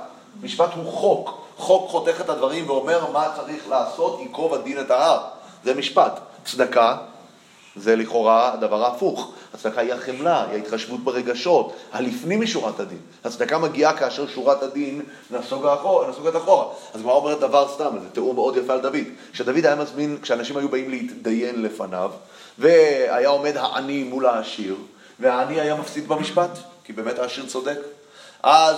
משפט הוא חוק. חוק חותך את הדברים ואומר מה צריך לעשות, ייקוב הדין את ההר. זה משפט. צדקה, זה לכאורה הדבר ההפוך. הצדקה היא החמלה, היא ההתחשבות ברגשות, הלפנים משורת הדין. הצדקה מגיעה כאשר שורת הדין נסוגה אחורה, נסוגת אחורה. אז כבר אומרת דבר סתם, זה תיאור מאוד יפה על דוד. כשדוד היה מזמין, כשאנשים היו באים להתדיין לפניו, והיה עומד העני מול העשיר, והעני היה מפסיד במשפט, כי באמת העשיר צודק. אז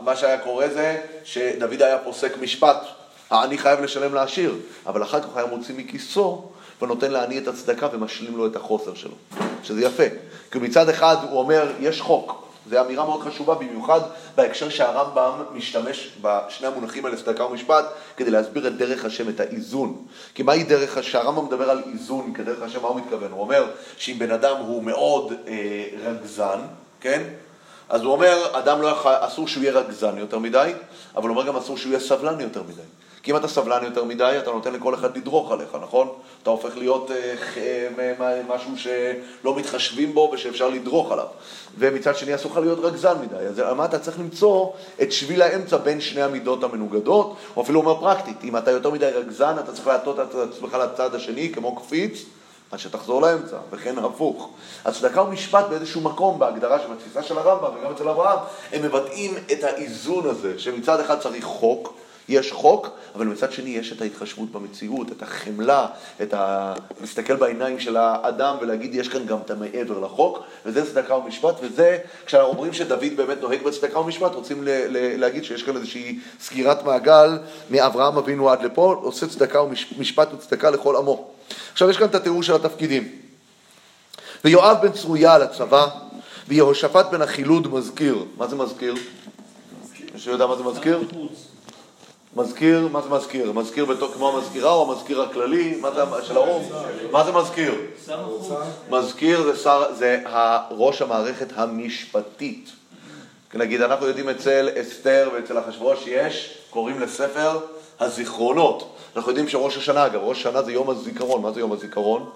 מה שהיה קורה זה שדוד היה פוסק משפט, העני חייב לשלם לעשיר, אבל אחר כך היה מוציא מכיסו ונותן לעני את הצדקה ומשלים לו את החוסר שלו, שזה יפה. כי מצד אחד הוא אומר, יש חוק, זו אמירה מאוד חשובה, במיוחד בהקשר שהרמב"ם משתמש בשני המונחים האלה, צדקה ומשפט, כדי להסביר את דרך השם, את האיזון. כי מהי דרך השם? כשהרמב"ם מדבר על איזון כדרך השם, מה הוא מתכוון? הוא אומר שאם בן אדם הוא מאוד אה, רגזן, כן? אז הוא אומר, אדם לא יכול, אסור שהוא יהיה רגזן יותר מדי, אבל הוא אומר גם אסור שהוא יהיה סבלן יותר מדי. כי אם אתה סבלן יותר מדי, אתה נותן לכל אחד לדרוך עליך, נכון? אתה הופך להיות אה, אה, משהו שלא מתחשבים בו ושאפשר לדרוך עליו. ומצד שני, אסור לך להיות רגזן מדי. אז מה אתה צריך למצוא את שביל האמצע בין שני המידות המנוגדות, או אפילו אומר פרקטית, אם אתה יותר מדי רגזן, אתה צריך להטות את עצמך לצד השני כמו קפיץ. עד שתחזור לאמצע, וכן הפוך. אז צדקה ומשפט באיזשהו מקום, בהגדרה של התפיסה של הרמב"ם וגם אצל אברהם, הם מבטאים את האיזון הזה, שמצד אחד צריך חוק, יש חוק, אבל מצד שני יש את ההתחשבות במציאות, את החמלה, את ה... להסתכל בעיניים של האדם ולהגיד יש כאן גם את המעבר לחוק, וזה צדקה ומשפט, וזה, כשאומרים שדוד באמת נוהג בצדקה ומשפט, רוצים ל- ל- להגיד שיש כאן איזושהי סגירת מעגל מאברהם אבינו עד לפה, עושה צדקה ומשפט וצדקה לכל עמו. עכשיו יש כאן את התיאור של התפקידים. ויואב בן צרויה על הצבא, ויהושפט בן החילוד מזכיר. מה זה מזכיר? מישהו יודע מה זה מזכיר? מזכיר, מה זה מזכיר? מזכיר בתור כמו המזכירה או המזכיר הכללי? מה זה של האו"ם? מה זה מזכיר? מזכיר זה, שר, זה ראש המערכת המשפטית. נגיד, אנחנו יודעים אצל אסתר ואצל אחשוורוש יש, קוראים לספר הזיכרונות. אנחנו יודעים שראש השנה, אגב, ראש השנה זה יום הזיכרון. מה זה יום הזיכרון?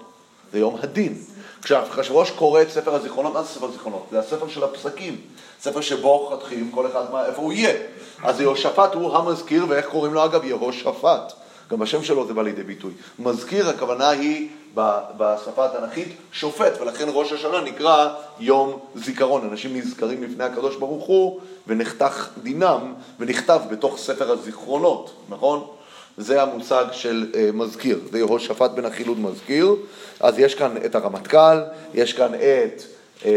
זה יום הדין. כשאחשוורוש קורא את ספר הזיכרונות, מה זה ספר הזיכרונות? זה הספר של הפסקים. ספר שבו חתכים כל אחד מה, איפה הוא יהיה. אז יהושפט הוא המזכיר, ואיך קוראים לו אגב? יהושפט. גם השם שלו זה בא לידי ביטוי. מזכיר, הכוונה היא בשפה התנ"כית שופט, ולכן ראש השנה נקרא יום זיכרון. אנשים נזכרים לפני הקדוש ברוך הוא, ונחתך דינם, ונכתב בתוך ספר הזיכרונות, נכון? זה המושג של uh, מזכיר, זה יהושפט בן החילוד מזכיר. אז יש כאן את הרמטכ"ל, יש כאן את... אה,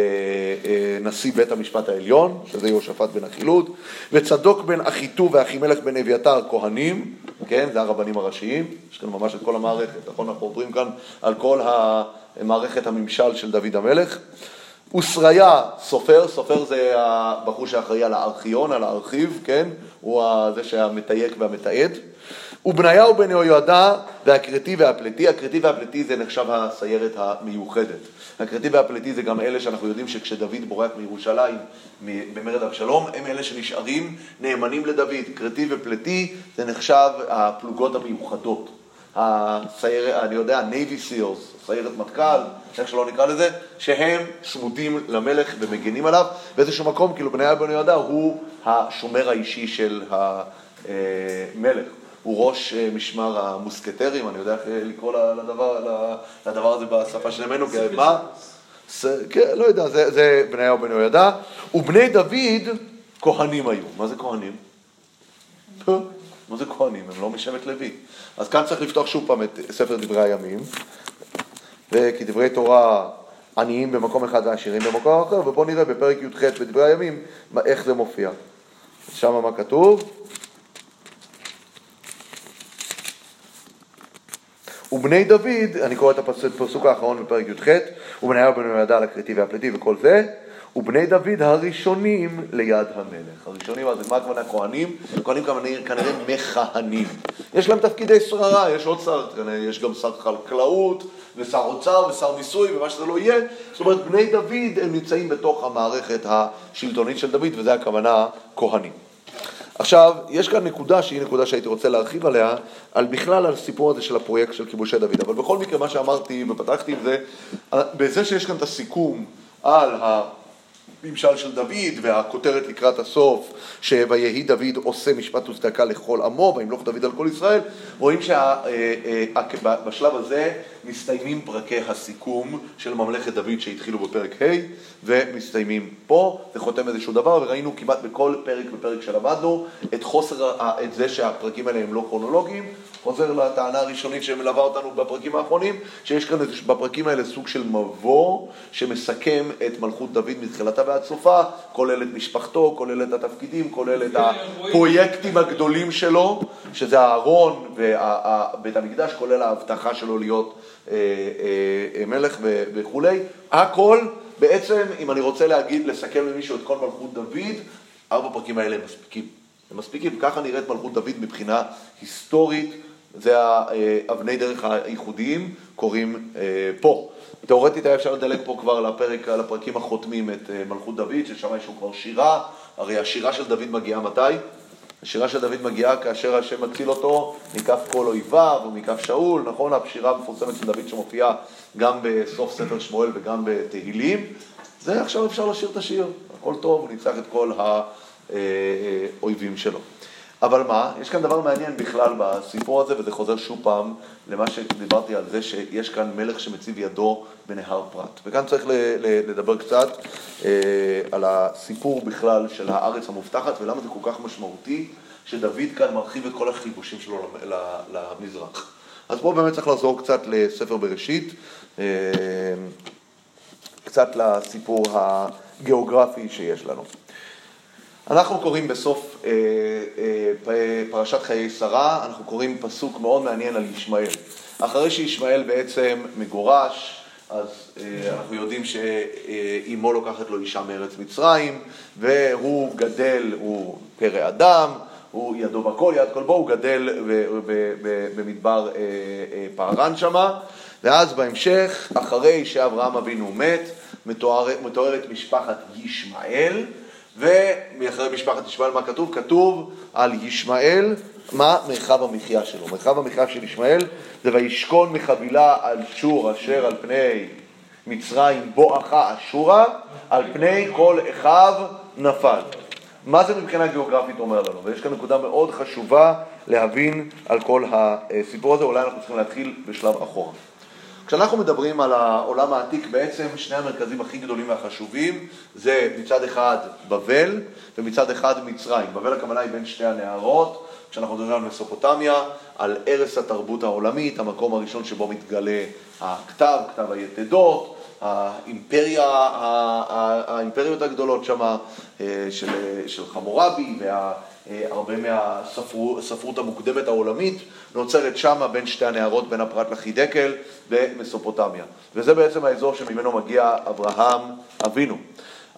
אה, נשיא בית המשפט העליון, שזה יהושפט בן החילוד, וצדוק בן אחיטוב ואחימלך בן אביתר כהנים, כן, זה הרבנים הראשיים, יש כאן ממש את כל המערכת, נכון? אנחנו עוברים כאן על כל המערכת הממשל של דוד המלך. ושריה סופר, סופר זה הבחור שאחראי על הארכיון, על הארכיב, כן? הוא זה שהמתייק והמתעד. ובניהו בן יהוידע והכרתי והפלטי, הכרתי והפלטי זה נחשב הסיירת המיוחדת. הכרתי והפלטי זה גם אלה שאנחנו יודעים שכשדוד בורח מירושלים במרד אבשלום, הם אלה שנשארים נאמנים לדוד. כרתי ופלטי זה נחשב הפלוגות המיוחדות. הסייר, אני יודע, Navy Seals, סיירת מטכ"ל, איך שלא נקרא לזה, שהם צמודים למלך ומגנים עליו. באיזשהו מקום, כאילו בני בן יהודה הוא השומר האישי של המלך. הוא ראש אה, משמר המוסקטרים, אני יודע איך אה, לקרוא לדבר, לדבר הזה בשפה של ימינו, מה? כן, לא יודע, זה, זה בניהו בן יהוידע. ובני דוד כהנים היו. מה זה כהנים? מה זה כהנים? הם לא משבט לוי. אז כאן צריך לפתוח שוב פעם את ספר דברי הימים, וכי דברי תורה עניים במקום אחד ועשירים במקום אחר, ובואו נראה בפרק י"ח בדברי הימים איך זה מופיע. שם מה כתוב? ובני דוד, אני קורא את הפסוק האחרון בפרק י"ח, ובניהו בן יהודה הכרתי והפליטי וכל זה, ובני דוד הראשונים ליד המלך. הראשונים, אז מה הכוונה כהנים? כהנים כנראה מכהנים. יש להם תפקידי שררה, יש עוד שר, יש גם שר חקלאות, ושר אוצר, ושר מיסוי, ומה שזה לא יהיה. זאת אומרת, בני דוד הם נמצאים בתוך המערכת השלטונית של דוד, וזה הכוונה כהנים. עכשיו, יש כאן נקודה שהיא נקודה שהייתי רוצה להרחיב עליה, על בכלל על הסיפור הזה של הפרויקט של כיבושי דוד. אבל בכל מקרה, מה שאמרתי ופתחתי עם זה, בזה שיש כאן את הסיכום על ממשל של דוד, והכותרת לקראת הסוף, שויהי דוד עושה משפט וצדקה לכל עמו, וימלוך דוד על כל ישראל, רואים שבשלב הזה מסתיימים פרקי הסיכום של ממלכת דוד שהתחילו בפרק ה' ומסתיימים פה, זה חותם איזשהו דבר, וראינו כמעט בכל פרק ופרק שלמדנו את חוסר, את זה שהפרקים האלה הם לא כרונולוגיים, חוזר לטענה הראשונית שמלווה אותנו בפרקים האחרונים, שיש כאן בפרקים האלה סוג של מבוא שמסכם את מלכות דוד מתחילתה ועד סופה, כולל את משפחתו, כולל את התפקידים, כולל את הפרויקטים הגדולים שלו, שזה הארון ובית המקדש, כולל ההבטחה שלו להיות מלך וכולי. הכל, בעצם, אם אני רוצה להגיד, לסכם למישהו את כל מלכות דוד, ארבע פרקים האלה הם מספיקים. הם מספיקים, ככה נראית מלכות דוד מבחינה היסטורית, זה האבני דרך הייחודיים קורים אה, פה. תאורטית היה אפשר לדלג פה כבר לפרק, לפרקים החותמים את אה, מלכות דוד, ששם יש לו כבר שירה, הרי השירה של דוד מגיעה מתי? השירה של דוד מגיעה כאשר השם מציל אותו מכף כל אויביו ומכף שאול, נכון? השירה המפורסמת של דוד שמופיעה גם בסוף ספר שמואל וגם בתהילים. זה עכשיו אפשר לשיר את השיר, הכל טוב, הוא ניצח את כל האויבים שלו. אבל מה, יש כאן דבר מעניין בכלל בסיפור הזה, וזה חוזר שוב פעם למה שדיברתי על זה, שיש כאן מלך שמציב ידו בנהר פרת. וכאן צריך לדבר קצת אה, על הסיפור בכלל של הארץ המובטחת, ולמה זה כל כך משמעותי, שדוד כאן מרחיב את כל החיבושים שלו למזרח. אז פה באמת צריך לחזור קצת לספר בראשית, אה, קצת לסיפור הגיאוגרפי שיש לנו. אנחנו קוראים בסוף אה, אה, פרשת חיי שרה, אנחנו קוראים פסוק מאוד מעניין על ישמעאל. אחרי שישמעאל בעצם מגורש, אז אה, אנחנו יודעים שאימו לוקחת לו אישה מארץ מצרים, והוא גדל, הוא פרא אדם, הוא ידו בכל, יד כל בו, הוא גדל במדבר פארן שמה, ואז בהמשך, אחרי שאברהם אבינו מת, מתוארת משפחת ישמעאל, ומאחרי משפחת ישמעאל מה כתוב? כתוב על ישמעאל, מה מרחב המחיה שלו. מרחב המחיה של ישמעאל זה וישכון מחבילה על שור אשר על פני מצרים בואכה אשורה, על פני כל אחיו נפל. מה זה מבחינה גיאוגרפית אומר לנו? ויש כאן נקודה מאוד חשובה להבין על כל הסיפור הזה, אולי אנחנו צריכים להתחיל בשלב אחורה. כשאנחנו מדברים על העולם העתיק, בעצם שני המרכזים הכי גדולים והחשובים זה מצד אחד בבל ומצד אחד מצרים. בבל הכוונה היא בין שתי הנהרות, כשאנחנו מדברים על מסופוטמיה, על ערש התרבות העולמית, המקום הראשון שבו מתגלה הכתב, כתב היתדות, האימפריה, האימפריות הגדולות שם אה, של, של חמורבי והרבה מהספרות המוקדמת העולמית נוצרת שמה בין שתי הנהרות, בין הפרת לחידקל במסופוטמיה. וזה בעצם האזור שממנו מגיע אברהם אבינו.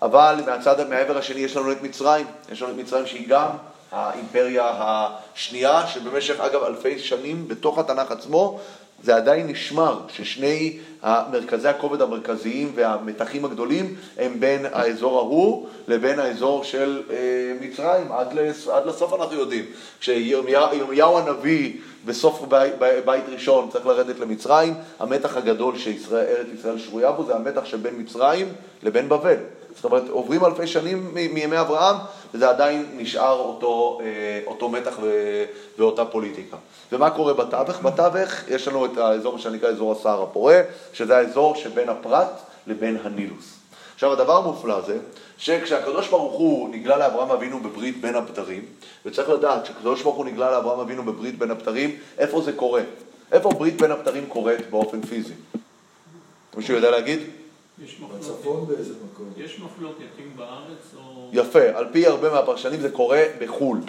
אבל מהצד, מהעבר השני יש לנו את מצרים, יש לנו את מצרים שהיא גם האימפריה השנייה, שבמשך אגב אלפי שנים בתוך התנ"ך עצמו זה עדיין נשמר ששני מרכזי הכובד המרכזיים והמתחים הגדולים הם בין האזור ההוא לבין האזור של אה, מצרים, עד, עד לסוף אנחנו יודעים. כשירמיהו הנביא בסוף בית ראשון צריך לרדת למצרים, המתח הגדול שארץ ישראל שרויה בו זה המתח שבין מצרים לבין בבל. זאת אומרת, עוברים אלפי שנים מימי אברהם, וזה עדיין נשאר אותו, אה, אותו מתח ואותה פוליטיקה. ומה קורה בתווך? בתווך יש לנו את האזור שנקרא אזור הסהר הפורה, שזה האזור שבין הפרת לבין הנילוס. עכשיו הדבר המופלא זה שכשהקדוש ברוך הוא נגלה לאברהם אבינו בברית בין הבתרים, וצריך לדעת שכשהקדוש ברוך הוא נגלה לאברהם אבינו בברית בין הבתרים, איפה זה קורה? איפה ברית בין הבתרים קורית באופן פיזי? מישהו יודע להגיד? בצפון באיזה מקום. יש מחלוקת אם בארץ או... יפה, על פי הרבה מהפרשנים זה קורה בחו"ל.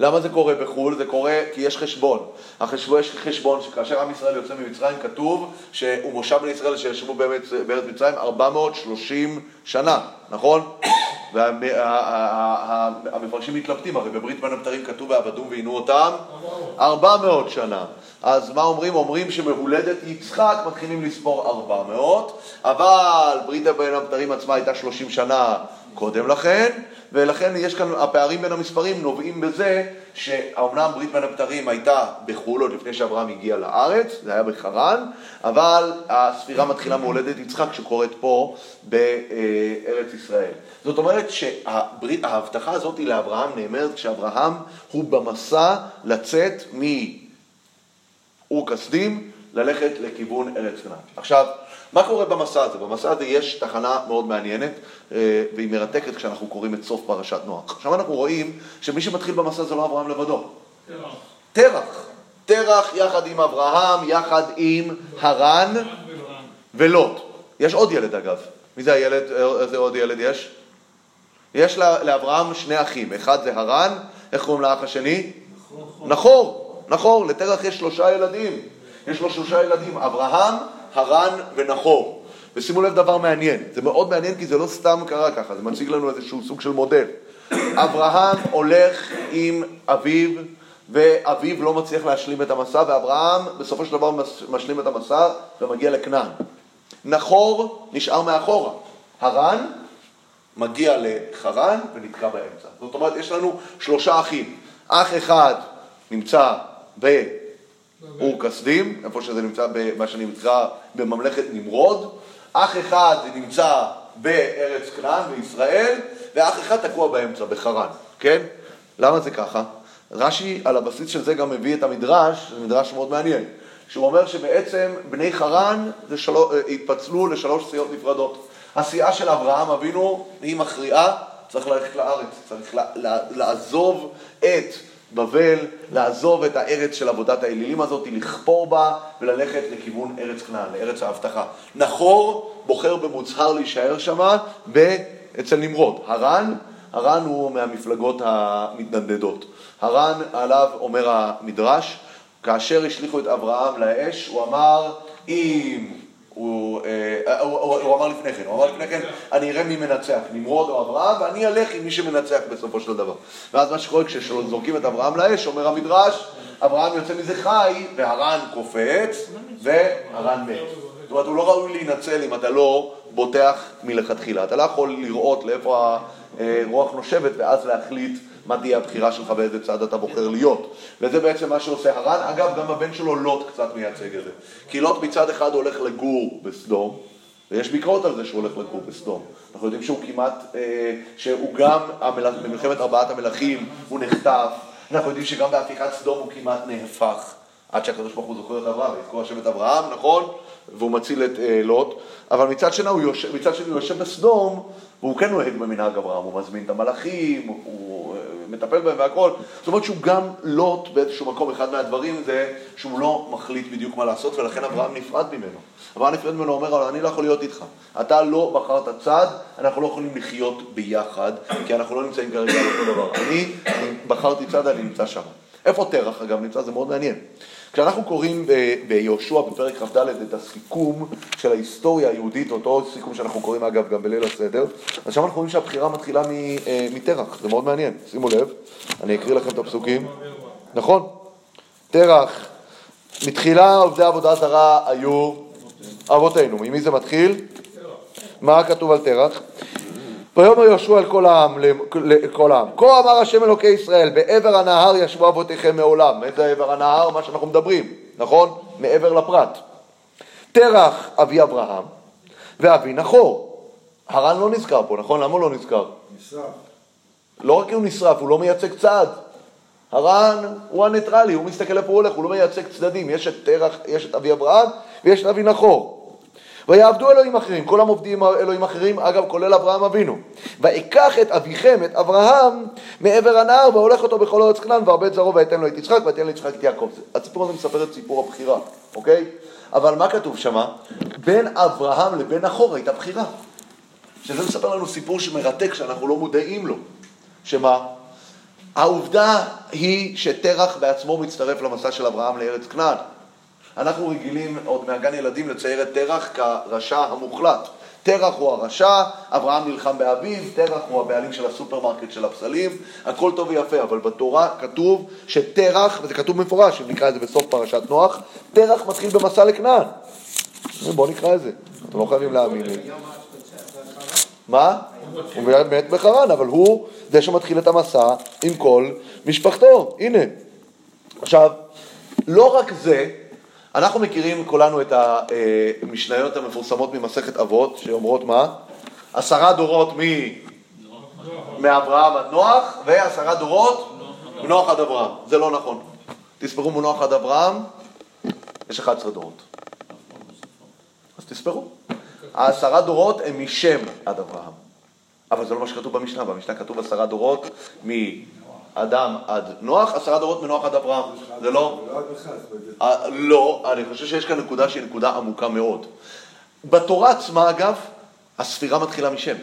למה זה קורה בחו"ל? זה קורה כי יש חשבון. החשבון, יש חשבון שכאשר עם ישראל יוצא ממצרים כתוב שהוא מושב בני ישראל שישבו באמת בארץ מצרים 430 שנה, נכון? (coughs) והמפרשים מתלבטים, הרי בברית בין הבתרים כתוב ועבדום ועינו אותם 400 שנה. אז מה אומרים? אומרים שמהולדת יצחק מתחילים לספור 400, אבל ברית בין הבתרים עצמה הייתה 30 שנה קודם לכן, ולכן יש כאן, הפערים בין המספרים נובעים בזה שאומנם ברית בין הבתרים הייתה בחו"ל עוד לפני שאברהם הגיע לארץ, זה היה בחרן, אבל הספירה מתחילה מהולדת יצחק שקורית פה בארץ ישראל. זאת אומרת שההבטחה הזאת לאברהם נאמרת כשאברהם הוא במסע לצאת מאור כסדים ללכת לכיוון ארץ כנען. עכשיו, מה קורה במסע הזה? במסע הזה יש תחנה מאוד מעניינת אה, והיא מרתקת כשאנחנו קוראים את סוף פרשת נוח. עכשיו אנחנו רואים שמי שמתחיל במסע זה לא אברהם לבדו. תרח. תרח. תרח יחד עם אברהם, יחד עם הרן. ולוט. יש עוד ילד אגב. מי זה הילד? איזה עוד ילד יש? יש לאברהם שני אחים. אחד זה הרן, איך קוראים לאח השני? נחור. נחור. לתרח יש שלושה ילדים. יש לו שלושה ילדים, אברהם, הרן ונחור. ושימו לב דבר מעניין, זה מאוד מעניין כי זה לא סתם קרה ככה, זה מציג לנו איזשהו סוג של מודל. (coughs) אברהם הולך עם אביו, ואביו לא מצליח להשלים את המסע, ואברהם בסופו של דבר מש- משלים את המסע ומגיע לכנען. נחור נשאר מאחורה. הרן מגיע לחרן ונתקע באמצע. זאת אומרת, יש לנו שלושה אחים. אח אחד נמצא באור כסדים, איפה שזה נמצא במה שנקרא בממלכת נמרוד. אח אחד נמצא בארץ כנען, בישראל, ואח אחד תקוע באמצע, בחרן, כן? למה זה ככה? רש"י על הבסיס של זה גם מביא את המדרש, זה מדרש מאוד מעניין, שהוא אומר שבעצם בני חרן זה שלו, התפצלו לשלוש סיעות נפרדות. הסיעה של אברהם אבינו היא מכריעה, צריך ללכת לארץ, צריך לעזוב את בבל, לעזוב את הארץ של עבודת האלילים הזאת, לכפור בה וללכת לכיוון ארץ כנען, לארץ ההבטחה. נחור בוחר במוצהר להישאר שמה אצל נמרוד. הרן, הרן הוא מהמפלגות המתנדנדות. הרן עליו אומר המדרש, כאשר השליכו את אברהם לאש, הוא אמר, אם אה, הוא, אמר לפני כן, הוא אמר לפני כן, אני אראה מי מנצח, נמרוד או אברהם, ואני אלך עם מי שמנצח בסופו של דבר. ואז מה שקורה כשזורקים את אברהם לאש, אומר המדרש, אברהם יוצא מזה חי, והרן קופץ, והרן מת. זאת אומרת, הוא לא ראוי להינצל אם אתה לא בוטח מלכתחילה. אתה לא יכול לראות לאיפה הרוח נושבת, ואז להחליט מה תהיה הבחירה שלך, באיזה צד אתה בוחר להיות. וזה בעצם מה שעושה הרן. אגב, גם הבן שלו לוט קצת מייצג את זה. כי לוט מצד אחד הולך לגור בסדום, ויש ביקורת על זה שהוא הולך לגור בסדום. אנחנו יודעים שהוא כמעט, אה, שהוא גם, המלך, במלחמת ארבעת המלכים, הוא נחטף. אנחנו יודעים שגם בהפיכת סדום הוא כמעט נהפך. עד שהקדוש ברוך הוא זוכר את אברהם, יזכור השם את אברהם, נכון? והוא מציל את אה, לוט. אבל מצד שני, הוא מצד שני הוא יושב בסדום, והוא כן נוהג במנהג אברהם, הוא מזמין את המלאכים, הוא מטפל בהם והכל. זאת אומרת שהוא גם לוט באיזשהו מקום, אחד מהדברים זה שהוא לא מחליט בדיוק מה לעשות, ולכן אברהם נפרד ממנו. אברהם נפרד ממנו, אומר, אבל אני לא יכול להיות איתך. אתה לא בחרת צד, אנחנו לא יכולים לחיות ביחד, כי אנחנו לא נמצאים כרגע על אותו דבר. אני, בחרתי צד, אני נמצא שם. איפה תרח אגב נמצא? זה מאוד מעניין. כשאנחנו קוראים ביהושע בפרק כ"ד את הסיכום של ההיסטוריה היהודית, אותו סיכום שאנחנו קוראים אגב גם בליל הסדר, אז שם אנחנו רואים שהבחירה מתחילה מ- אה, מתרח, זה מאוד מעניין, שימו לב, אני אקריא לכם את הפסוקים. נכון, תרח, מתחילה עובדי עבודה זרה היו אבותינו, ממי זה מתחיל? מה כתוב על תרח? ויאמר יהושע אל כל העם, לכל העם, כה אמר השם אלוקי ישראל, בעבר הנהר ישבו אבותיכם מעולם. איזה עבר הנהר? מה שאנחנו מדברים, נכון? מעבר לפרט. תרח אבי אברהם ואבי נחור. הר"ן לא נזכר פה, נכון? למה הוא לא נזכר? נשרף. לא רק הוא נשרף, הוא לא מייצג צד. הר"ן הוא הניטרלי, הוא מסתכל איפה הוא הולך, הוא לא מייצג צדדים. יש את תרח, יש את אבי אברהם ויש את אבי נחור. ויעבדו אלוהים אחרים, כולם עובדים אלוהים אחרים, אגב, כולל אברהם אבינו. ויקח את אביכם, את אברהם, מעבר הנהר, והולך אותו בכל ארץ כנען, והרבה זרעו, ויתן לו את יצחק, ויתן ליצחק את יעקב. הסיפור הזה מספר את סיפור הבחירה, אוקיי? אבל מה כתוב שמה? בין אברהם לבין נחור הייתה בחירה. שזה מספר לנו סיפור שמרתק, שאנחנו לא מודעים לו. שמה? העובדה היא שתרח בעצמו מצטרף למסע של אברהם לארץ כנען. אנחנו רגילים עוד מהגן ילדים לצייר את תרח כרשע המוחלט. תרח הוא הרשע, אברהם נלחם באביו, תרח הוא הבעלים של הסופרמרקט של הפסלים, הכל טוב ויפה, אבל בתורה כתוב שתרח, וזה כתוב במפורש, אם נקרא את זה בסוף פרשת נוח, תרח מתחיל במסע לכנען. בואו נקרא את זה, אתם לא חייבים להאמין לי. מה? הוא מת בחרן, אבל הוא זה שמתחיל את המסע עם כל משפחתו, הנה. עכשיו, לא רק זה, אנחנו מכירים כולנו את המשניות המפורסמות ממסכת אבות, שאומרות מה? עשרה דורות מ... מאברהם עד נוח, ועשרה דורות מנוח עד אברהם. זה לא נכון. תספרו מנוח עד אברהם, יש 11 דורות. אז תספרו. העשרה דורות הם משם עד אברהם. אבל זה לא מה שכתוב במשנה, במשנה כתוב עשרה דורות מאדם עד נוח, עשרה דורות מנוח עד אברהם. זה לא... לא אה, לא, אני חושב שיש כאן נקודה שהיא נקודה עמוקה מאוד. בתורה עצמה, אגב, הספירה מתחילה משם.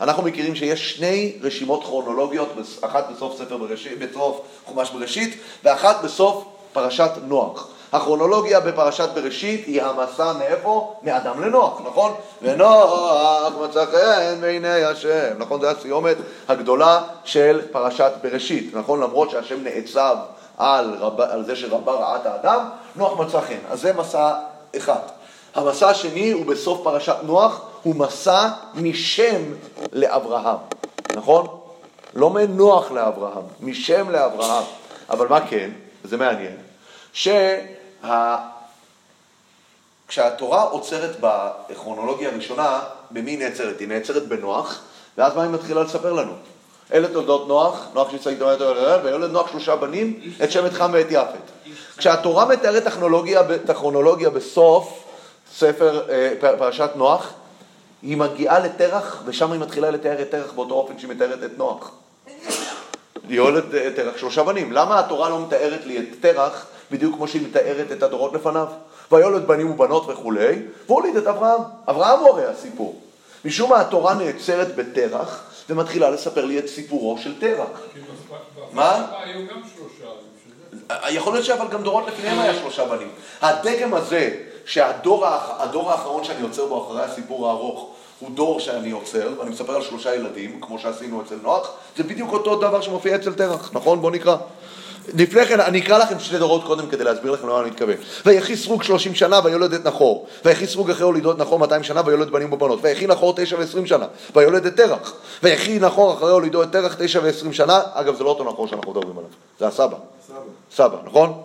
אנחנו מכירים שיש שני רשימות כרונולוגיות, אחת בסוף ספר בראשית, בסוף חומש בראשית, ואחת בסוף פרשת נוח. הכרונולוגיה בפרשת בראשית היא המסע מאיפה? מאדם לנוח, נכון? ונוח מצא חן בעיני השם, נכון? זו הסיומת הגדולה של פרשת בראשית, נכון? למרות שהשם נעצב על, רב, על זה שרבה רעת האדם, נוח מצא חן. אז זה מסע אחד. המסע השני הוא בסוף פרשת נוח, הוא מסע משם לאברהם, נכון? לא מנוח לאברהם, משם לאברהם. אבל מה כן, וזה מעניין, שה... כשהתורה עוצרת בכרונולוגיה הראשונה, במי היא נעצרת? היא נעצרת בנוח, ואז מה היא מתחילה לספר לנו? אלה תולדות נוח, נוח שיצא איתו ויולד נוח שלושה בנים, את שם את חם ואת יפת. כשהתורה מתארת טכנולוגיה, טכנולוגיה בסוף ספר אה, פרשת נוח, היא מגיעה לתרח, ושם היא מתחילה לתאר את תרח באותו אופן שהיא מתארת את נוח. היא יולד אה, תרח שלושה בנים. למה התורה לא מתארת לי את תרח בדיוק כמו שהיא מתארת את הדורות לפניו? ויולד בנים ובנות וכולי, והוליד את אברהם. אברהם הוא הרי הסיפור. משום מה התורה נעצרת בתרח ומתחילה לספר לי את סיפורו של תרח. בספ- מה? היו גם שלושה, זה. יכול להיות שאבל גם דורות לפניהם היה שלושה בנים. הדגם הזה, שהדור האח- הדור האחרון שאני עוצר בו אחרי הסיפור הארוך, הוא דור שאני עוצר, ואני מספר על שלושה ילדים, כמו שעשינו אצל נוח, זה בדיוק אותו דבר שמופיע אצל תרח, נכון? בואו נקרא. לפני כן, אני אקרא לכם שני דורות קודם כדי להסביר לכם למה אני מתכוון. ויחי סרוג שלושים שנה ויולד את נחור. ויחי סרוג אחרי הולידו את נחור מאתיים שנה ויולד בנים ובנות. ויחי נחור תשע ועשרים שנה ויולד את תרח. ויחי נחור אחרי הולידו את תרח תשע ועשרים שנה. אגב, זה לא אותו נחור שאנחנו מדברים עליו, זה הסבא. סבא. סבא, נכון?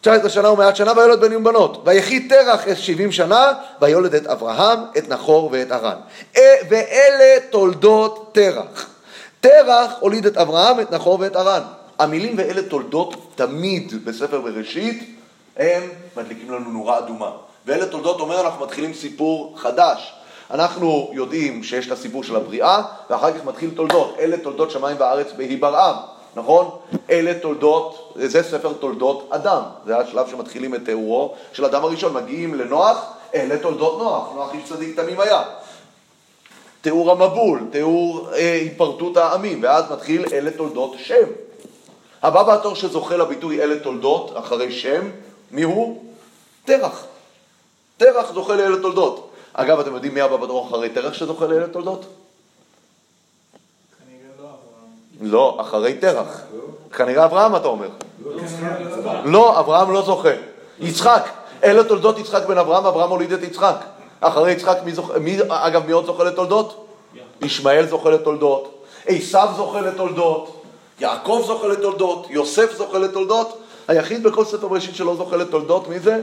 19 שנה ומעט שנה ויולד בנים ובנות. ויחי תרח שבעים שנה, ויולד את אברהם, את נחור ואת הרן. אה, ואלה תולדות תרח. תרח הוליד את אברהם, את נחור ואת הרן. המילים ואלה תולדות תמיד בספר בראשית, הם מדליקים לנו נורה אדומה. ואלה תולדות אומר אנחנו מתחילים סיפור חדש. אנחנו יודעים שיש את הסיפור של הבריאה, ואחר כך מתחיל תולדות. אלה תולדות שמיים וארץ בהיברעם. נכון? אלה תולדות, זה ספר תולדות אדם, זה השלב שמתחילים את תיאורו של אדם הראשון, מגיעים לנוח, אלה תולדות נוח, נוח איש צדיק תמים היה. תיאור המבול, תיאור אה, היפרטות העמים, ואז מתחיל אלה תולדות שם. הבא בתור שזוכה לביטוי אלה תולדות, אחרי שם, מי הוא? תרח. תרח זוכה לאלה תולדות. אגב, אתם יודעים מי הבא בתור אחרי תרח שזוכה לאלה תולדות? לא, אחרי תרח. כנראה אברהם אתה אומר. לא, אברהם לא זוכה. יצחק. אלה תולדות יצחק בן אברהם, אברהם הוליד את יצחק. אחרי יצחק, מי זוכה, מי, אגב, מי עוד זוכה לתולדות? ישמעאל זוכה לתולדות, עשיו זוכה לתולדות, יעקב זוכה לתולדות, יוסף זוכה לתולדות. היחיד בכל ספר בראשית שלא זוכה לתולדות, מי זה?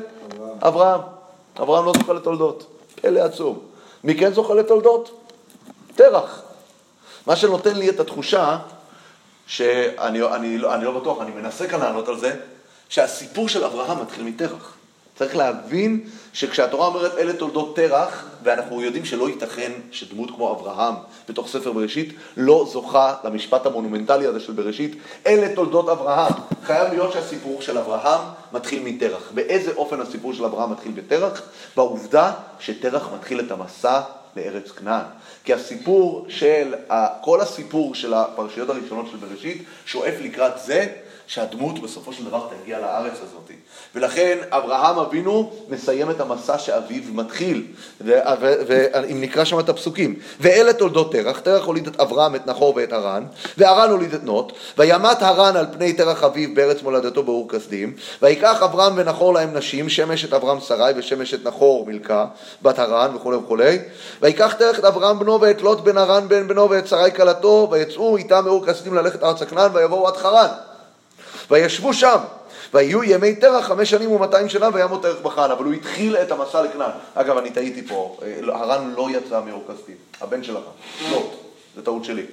אברהם. אברהם לא זוכה לתולדות. פלא עצום. מי כן זוכה לתולדות? תרח. מה שנותן לי את התחושה, שאני אני, לא- אני לא בטוח, אני מנסה כאן לענות על זה, שהסיפור של אברהם מתחיל מתרח. צריך להבין שכשהתורה אומרת אלה תולדות תרח, ואנחנו יודעים שלא ייתכן שדמות כמו אברהם בתוך ספר בראשית לא זוכה למשפט המונומנטלי הזה של בראשית, אלה תולדות אברהם. חייב להיות שהסיפור של אברהם מתחיל מתרח. באיזה אופן הסיפור של אברהם מתחיל בתרח? בעובדה שתרח מתחיל את המסע לארץ כנען. כי הסיפור של, כל הסיפור של הפרשיות הראשונות של בראשית שואף לקראת זה, שהדמות בסופו של דבר תגיע לארץ הזאת. ולכן אברהם אבינו מסיים את המסע שאביו מתחיל, ואם נקרא שם את הפסוקים, ואלה תולדות תרח, תרח הוליד את אברהם, את נחור ואת הרן, והרן הוליד את נוט, וימת הרן על פני תרח אביו בארץ מולדתו באור כסדים, ויקח אברהם ונחור להם נשים, שמש את אברהם שרי ושמש את נחור מלכה, בת הרן וכולי וכולי, ויקח תרח את אברהם בנו ואת לוט בן הרן בן בנו ואת שרי כלתו, ויצאו איתם מאור כסדים ללכת ארצה כנען, ויבואו עד חרן. וישבו שם, ויהיו ימי תרח חמש שנים ומאתיים שנה וימות תרח בחן, אבל הוא התחיל את המסע לכנען. אגב, אני טעיתי פה, אה, הרן לא יצא מאור כסדים, הבן שלך, לוט, זו טעות שלי.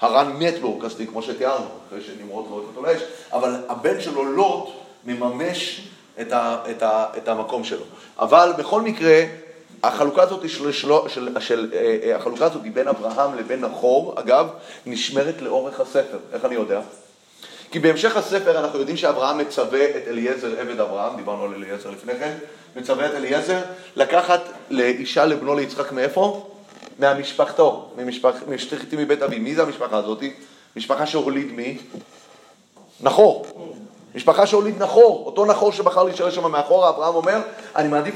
הרן מת באור כסדים, כמו שתיארנו, אחרי שנמרוד זורק אותו לאש, אבל הבן שלו, לוט, מממש את, ה, את, ה, את המקום שלו. אבל בכל מקרה, החלוקה הזאת של, של, של, של, אה, אה, החלוקה הזאת בין אברהם לבין נחור, אגב, נשמרת לאורך הספר. איך אני יודע? כי בהמשך הספר אנחנו יודעים שאברהם מצווה את אליעזר עבד אברהם, דיברנו על אליעזר לפני כן, מצווה את אליעזר לקחת לאישה לבנו ליצחק מאיפה? מהמשפחתו, משפחתי מבית אבי. מי זה המשפחה הזאת? משפחה שהוליד מי? נחור. משפחה שהוליד נחור, אותו נחור שבחר להישאר שם מאחורה, אברהם אומר, אני מעדיף.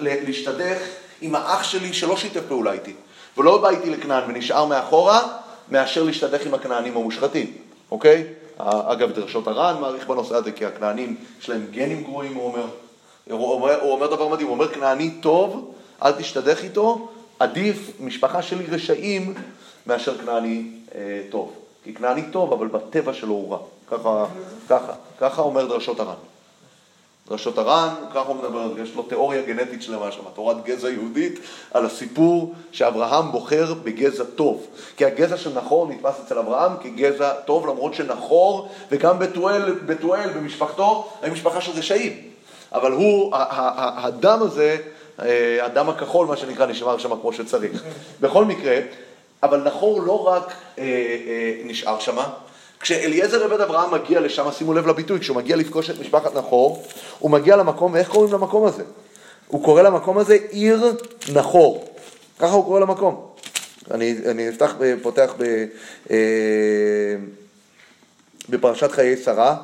להשתדך עם האח שלי שלא שיתף פעולה איתי, ולא בא איתי לכנען ונשאר מאחורה, מאשר להשתדך עם הכנענים המושחתים, אוקיי? אגב, דרשות הר"ן מעריך בנושא הזה, כי הכנענים יש להם גנים גרועים, הוא אומר. הוא אומר, הוא אומר דבר מדהים, הוא אומר, כנעני טוב, אל תשתדך איתו, עדיף משפחה שלי רשעים מאשר כנעני אה, טוב. כי כנעני טוב, אבל בטבע שלו הוא רע. ככה, ככה, ככה אומר דרשות הר"ן. דרשות הר"ן, ככה הוא מדבר, יש לו תיאוריה גנטית שלמה שם, תורת גזע יהודית, על הסיפור שאברהם בוחר בגזע טוב. כי הגזע של נחור נתפס אצל אברהם כגזע טוב, למרות שנחור, וגם בתואל, בתואל במשפחתו, היו משפחה של רשעים. אבל הוא, הדם הזה, אה, הדם הכחול, מה שנקרא, נשמר שם כמו שצריך. בכל מקרה, אבל נחור לא רק אה, אה, נשאר שמה, כשאליעזר עבד אברהם מגיע לשם, שימו לב לביטוי, כשהוא מגיע לפגוש את משפחת נחור, הוא מגיע למקום, ואיך קוראים למקום הזה? הוא קורא למקום הזה עיר נחור. ככה הוא קורא למקום. אני, אני אפתח, פותח ב, אה, בפרשת חיי שרה.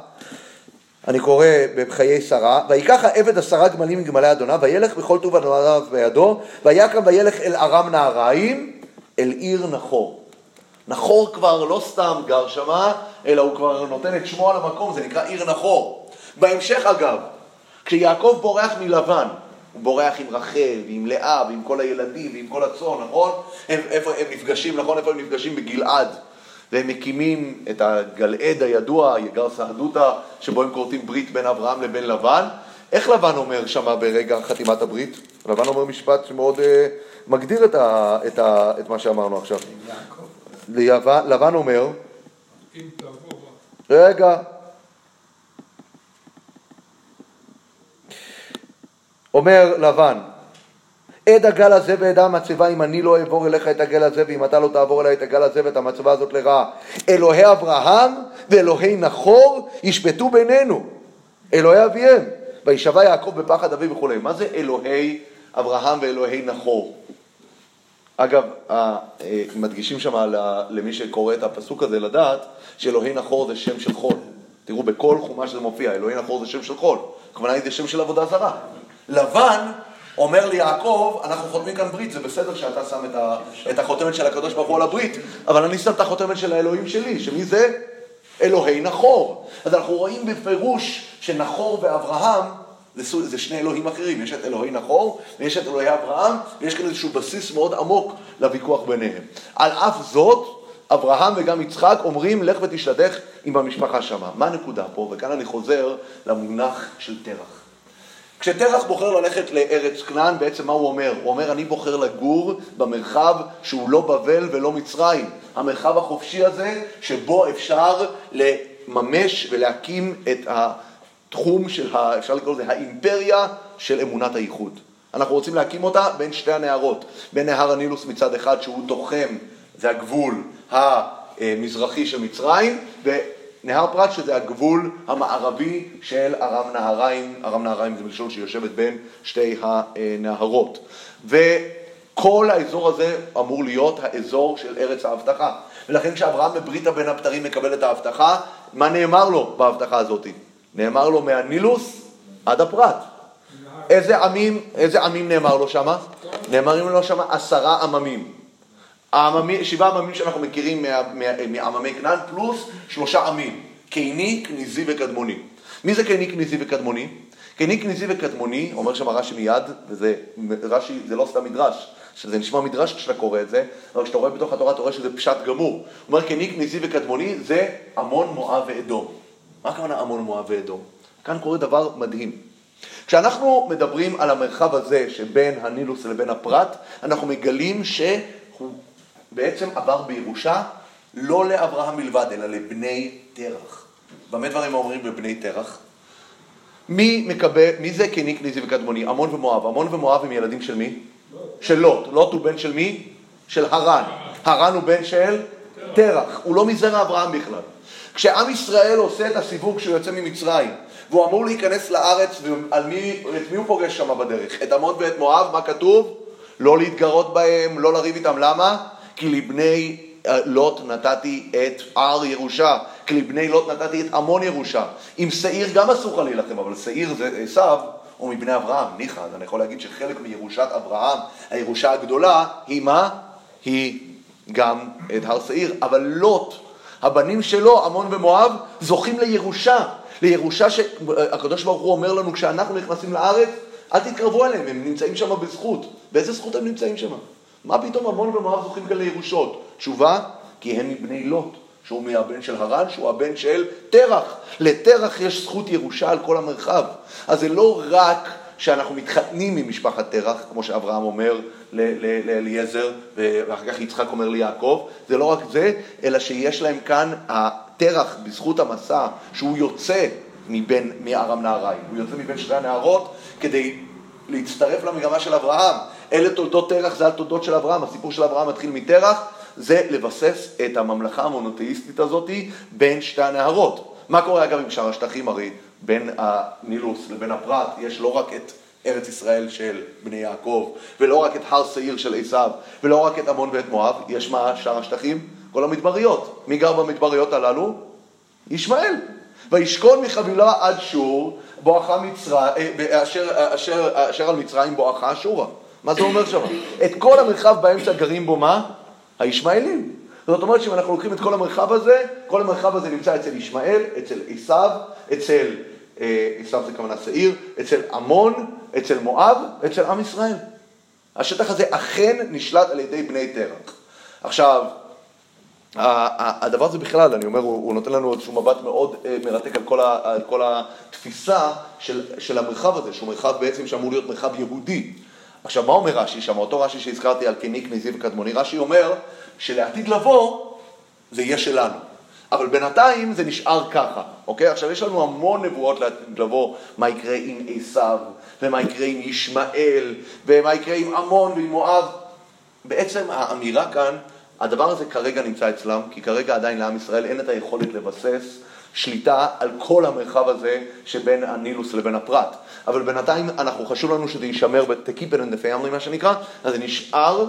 אני קורא בחיי שרה, ויקח העבד עשרה גמלים מגמלי אדוניו, וילך בכל טוב הנועריו בידו, ויקם וילך אל ארם נהריים, אל עיר נחור. נחור כבר לא סתם גר שמה, אלא הוא כבר נותן את שמו על המקום, זה נקרא עיר נחור. בהמשך אגב, כשיעקב בורח מלבן, הוא בורח עם רחל ועם לאה ועם כל הילדים ועם כל הצאן, נכון? הם, איפה הם נפגשים, נכון? איפה הם נפגשים? בגלעד. והם מקימים את הגלעד הידוע, יגר סהדותא, שבו הם כורתים ברית בין אברהם לבין לבן. איך לבן אומר שמה ברגע חתימת הברית? לבן אומר משפט שמאוד uh, מגדיר את, ה, את, ה, את מה שאמרנו עכשיו. לבן אומר, רגע, אומר לבן, עד הגל הזה ועדה המצבה אם אני לא אעבור אליך את הגל הזה ואם אתה לא תעבור אליי את הגל הזה ואת המצבה הזאת לרעה. אלוהי אברהם ואלוהי נחור ישפטו בינינו, אלוהי אביהם. וישבע יעקב בפחד אביו וכולי. מה זה אלוהי אברהם ואלוהי נחור? אגב, אה, מדגישים שם למי שקורא את הפסוק הזה לדעת שאלוהי נחור זה שם של חול. תראו, בכל חומש זה מופיע, אלוהי נחור זה שם של חול. הכוונה היא זה שם של עבודה זרה. לבן אומר ליעקב, אנחנו חותמים כאן ברית, זה בסדר שאתה שם את, ה, את החותמת של הקדוש ברוך הוא על הברית, אבל אני שם את החותמת של האלוהים שלי, שמי זה? אלוהי נחור. אז אנחנו רואים בפירוש שנחור ואברהם זה, זה שני אלוהים אחרים, יש את אלוהי נחור ויש את אלוהי אברהם, ויש כאן איזשהו בסיס מאוד עמוק לוויכוח ביניהם. על אף זאת, אברהם וגם יצחק אומרים, לך ותשתדך עם המשפחה שמה. מה הנקודה פה? וכאן אני חוזר למונח של תרח. כשתרח בוחר ללכת לארץ כנען, בעצם מה הוא אומר? הוא אומר, אני בוחר לגור במרחב שהוא לא בבל ולא מצרים. המרחב החופשי הזה, שבו אפשר לממש ולהקים את התחום של, ה, אפשר לקרוא לזה, האימפריה של אמונת הייחוד. אנחנו רוצים להקים אותה בין שתי הנהרות, בין נהר הנילוס מצד אחד, שהוא תוחם, זה הגבול המזרחי של מצרים, נהר פרת שזה הגבול המערבי של ארם נהריים, ארם נהריים זה מלשון שיושבת בין שתי הנהרות. וכל כל האזור הזה אמור להיות האזור של ארץ ההבטחה. ולכן כשאברהם בברית הבין הבתרים מקבל את ההבטחה, מה נאמר לו בהבטחה הזאת? נאמר לו מהנילוס עד הפרת. איזה עמים, איזה עמים נאמר לו שמה? נאמרים לו שמה עשרה עממים. העממים, שבעה עממים שאנחנו מכירים מעממי כנען, פלוס שלושה עמים, קיני, כניזי וקדמוני. מי זה קיני, כניזי וקדמוני? קיני, כניזי וקדמוני, אומר שם רש"י מיד, וזה רש"י, זה לא סתם מדרש, שזה נשמע מדרש כשאתה קורא את זה, אבל כשאתה רואה בתוך התורה אתה רואה שזה פשט גמור. הוא אומר קיני, כניזי וקדמוני זה עמון, מואב ואדום. מה הכוונה עמון, מואב ואדום? כאן קורה דבר מדהים. כשאנחנו מדברים על המרחב הזה שבין הנילוס לבין הפרת, אנחנו מגלים שהוא בעצם עבר בירושה לא לאברהם מלבד, אלא לבני תרח. במה דברים אומרים בבני תרח? מי מקבל, מי זה קיניק, ניזי וקדמוני? עמון ומואב. עמון ומואב הם ילדים של מי? של לוט. לוט הוא בן של מי? של הרן. הרן הוא בן של תרח. הוא לא מזרע אברהם בכלל. כשעם ישראל עושה את הסיבוב כשהוא יוצא ממצרים, והוא אמור להיכנס לארץ, ועל מי, את מי הוא פוגש שם בדרך? את עמון ואת מואב, מה כתוב? לא להתגרות בהם, לא לריב איתם. למה? כי לבני אה, לוט נתתי את הר ירושה, כי לבני לוט נתתי את עמון ירושה. עם שעיר גם אסור לך להילחם, אבל שעיר זה עשיו, הוא מבני אברהם, ניחא, אז אני יכול להגיד שחלק מירושת אברהם, הירושה הגדולה, היא מה? היא גם את הר שעיר, אבל לוט, הבנים שלו, עמון ומואב, זוכים לירושה, לירושה שהקדוש ברוך הוא אומר לנו, כשאנחנו נכנסים לארץ, אל תתקרבו אליהם, הם נמצאים שם בזכות. באיזה זכות הם נמצאים שם? מה פתאום עמון ומואב זוכים כאן לירושות? תשובה, כי הם מבני לוט, שהוא מהבן של הרן, שהוא הבן של תרח. לתרח יש זכות ירושה על כל המרחב. אז זה לא רק שאנחנו מתחתנים ממשפחת תרח, כמו שאברהם אומר לאליעזר, ואחר כך יצחק אומר ליעקב, זה לא רק זה, אלא שיש להם כאן התרח, בזכות המסע, שהוא יוצא מבין, מארם נהריים, הוא יוצא מבין שתי הנערות כדי להצטרף למגמה של אברהם. אלה תולדות תרח, זה התולדות של אברהם, הסיפור של אברהם מתחיל מתרח, זה לבסס את הממלכה המונותאיסטית הזאת בין שתי הנהרות. מה קורה אגב עם שאר השטחים? הרי בין הנילוס לבין הפרת יש לא רק את ארץ ישראל של בני יעקב, ולא רק את הר שעיר של עשיו, ולא רק את עמון ואת מואב, יש מה שאר השטחים? כל המדבריות. מי גר במדבריות הללו? ישמעאל. וישכון מחבילה עד שור, בואכה מצרים, אשר, אשר, אשר על מצרים בואכה אשורה. מה זה אומר שם? את כל המרחב באמצע גרים בו מה? הישמעאלים. זאת אומרת שאם אנחנו לוקחים את כל המרחב הזה, כל המרחב הזה נמצא אצל ישמעאל, אצל עשיו, אצל, אה, עשיו זה כמובן שעיר, אצל עמון, אצל מואב, אצל עם ישראל. השטח הזה אכן נשלט על ידי בני תרח. עכשיו, הדבר הזה בכלל, אני אומר, הוא, נותן לנו איזשהו מבט מאוד אה, מרתק על כל, התפיסה של, של המרחב הזה, שהוא מרחב בעצם שאמור להיות מרחב יהודי. עכשיו, מה אומר רש"י שם? אותו רש"י שהזכרתי על קיניק, ניזי וקדמוני, רש"י אומר שלעתיד לבוא זה יהיה שלנו. אבל בינתיים זה נשאר ככה, אוקיי? עכשיו יש לנו המון נבואות לעתיד לבוא, מה יקרה עם עשיו, ומה יקרה עם ישמעאל, ומה יקרה עם עמון ועם מואב. בעצם האמירה כאן, הדבר הזה כרגע נמצא אצלם, כי כרגע עדיין לעם ישראל אין את היכולת לבסס שליטה על כל המרחב הזה שבין הנילוס לבין הפרת. אבל בינתיים אנחנו, חשוב לנו שזה יישמר, ב- to keep it in the family מה שנקרא, אז זה נשאר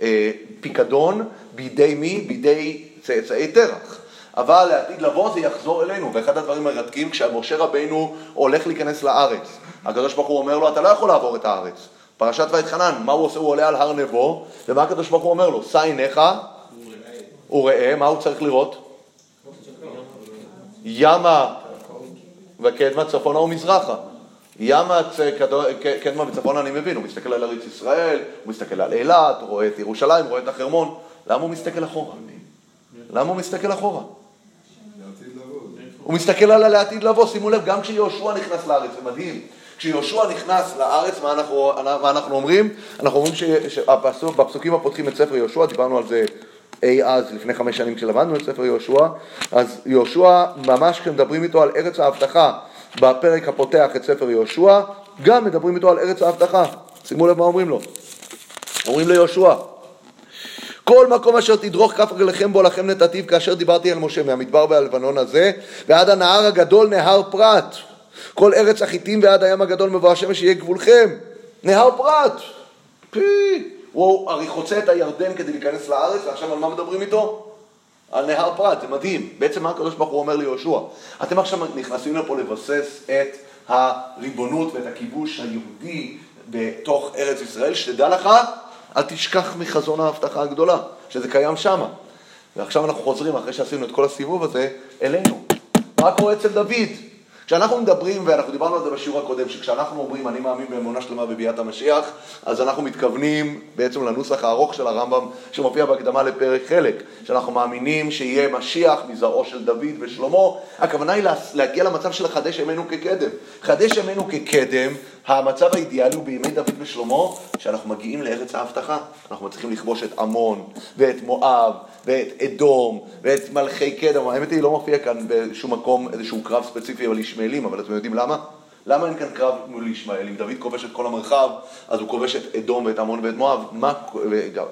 כפיקדון בידי מי? בידי צאצאי תרח. אבל לעתיד לבוא זה יחזור אלינו, ואחד הדברים המרתקים, כשמשה רבנו הולך להיכנס לארץ, הקדוש ברוך הוא אומר לו, אתה לא יכול לעבור את הארץ. פרשת ואתחנן, מה הוא עושה? הוא עולה על הר נבו, ומה הקדוש ברוך הוא אומר לו? שא עיניך וראה, מה הוא צריך לראות? ימה וקדמה צפונה ומזרחה. ימה צ- כדו- ק- קדמה וצפונה אני מבין, הוא מסתכל על ארץ ישראל, הוא מסתכל על אילת, הוא רואה את ירושלים, רואה את החרמון. למה הוא מסתכל אחורה? למה הוא מסתכל אחורה? לעתיד. הוא מסתכל על הלעתיד לבוא, שימו לב, גם כשיהושע נכנס לארץ, זה מדהים. כשיהושע נכנס לארץ, מה אנחנו, מה אנחנו אומרים? אנחנו אומרים שבפסוקים הפותחים את ספר יהושע, דיברנו על זה אי אז, לפני חמש שנים כשלמדנו את ספר יהושע, אז יהושע, ממש כשמדברים איתו על ארץ ההבטחה, בפרק הפותח את ספר יהושע, גם מדברים איתו על ארץ ההבטחה. שימו לב מה אומרים לו. אומרים ליהושע, כל מקום אשר תדרוך כף רגליכם בו לכם נתתיו, כאשר דיברתי על משה מהמדבר והלבנון הזה, ועד הנהר הגדול נהר פרת. כל ארץ החיטים ועד הים הגדול מבוא השמש יהיה גבולכם. נהר פרת. פי, הוא הרי חוצה את הירדן כדי להיכנס לארץ, ועכשיו על מה מדברים איתו? על נהר פרת, זה מדהים. בעצם מה הקדוש ברוך הוא אומר ליהושע? אתם עכשיו נכנסים לפה לבסס את הריבונות ואת הכיבוש היהודי בתוך ארץ ישראל, שתדע לך, אל תשכח מחזון ההבטחה הגדולה, שזה קיים שמה. ועכשיו אנחנו חוזרים, אחרי שעשינו את כל הסיבוב הזה, אלינו. מה קורה אצל דוד? כשאנחנו מדברים, ואנחנו דיברנו על זה בשיעור הקודם, שכשאנחנו אומרים אני מאמין באמונה שלמה בביאת המשיח, אז אנחנו מתכוונים בעצם לנוסח הארוך של הרמב"ם שמופיע בהקדמה לפרק חלק, שאנחנו מאמינים שיהיה משיח מזרעו של דוד ושלמה, הכוונה היא להגיע למצב של לחדש ימינו כקדם. חדש ימינו כקדם, המצב האידיאלי הוא בימי דוד ושלמה, שאנחנו מגיעים לארץ ההבטחה, אנחנו מצליחים לכבוש את עמון ואת מואב ואת אדום ואת מלכי קדם, האמת היא לא מופיע כאן בשום מקום איזשהו קרב ספציפי על ישמעאלים, אבל אתם יודעים למה? למה אין כאן קרב מול ישמעאל? אם דוד כובש את כל המרחב, אז הוא כובש את אדום ואת עמון ואת מואב, מה,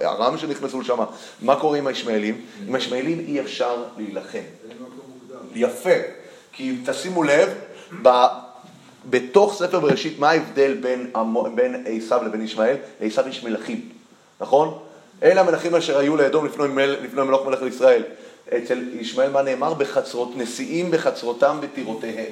ארם שנכנסו לשם, מה קורה עם הישמעאלים? עם הישמעאלים אי אפשר להילחם. יפה, כי תשימו לב, ב... בתוך ספר בראשית, מה ההבדל בין, בין עשיו לבין ישמעאל? לעשיו יש מלכים, נכון? אלה המלכים אשר היו לאדום לפני, מל, לפני מלוך מלך לישראל. אצל ישמעאל מה נאמר? בחצרות, נשיאים בחצרותם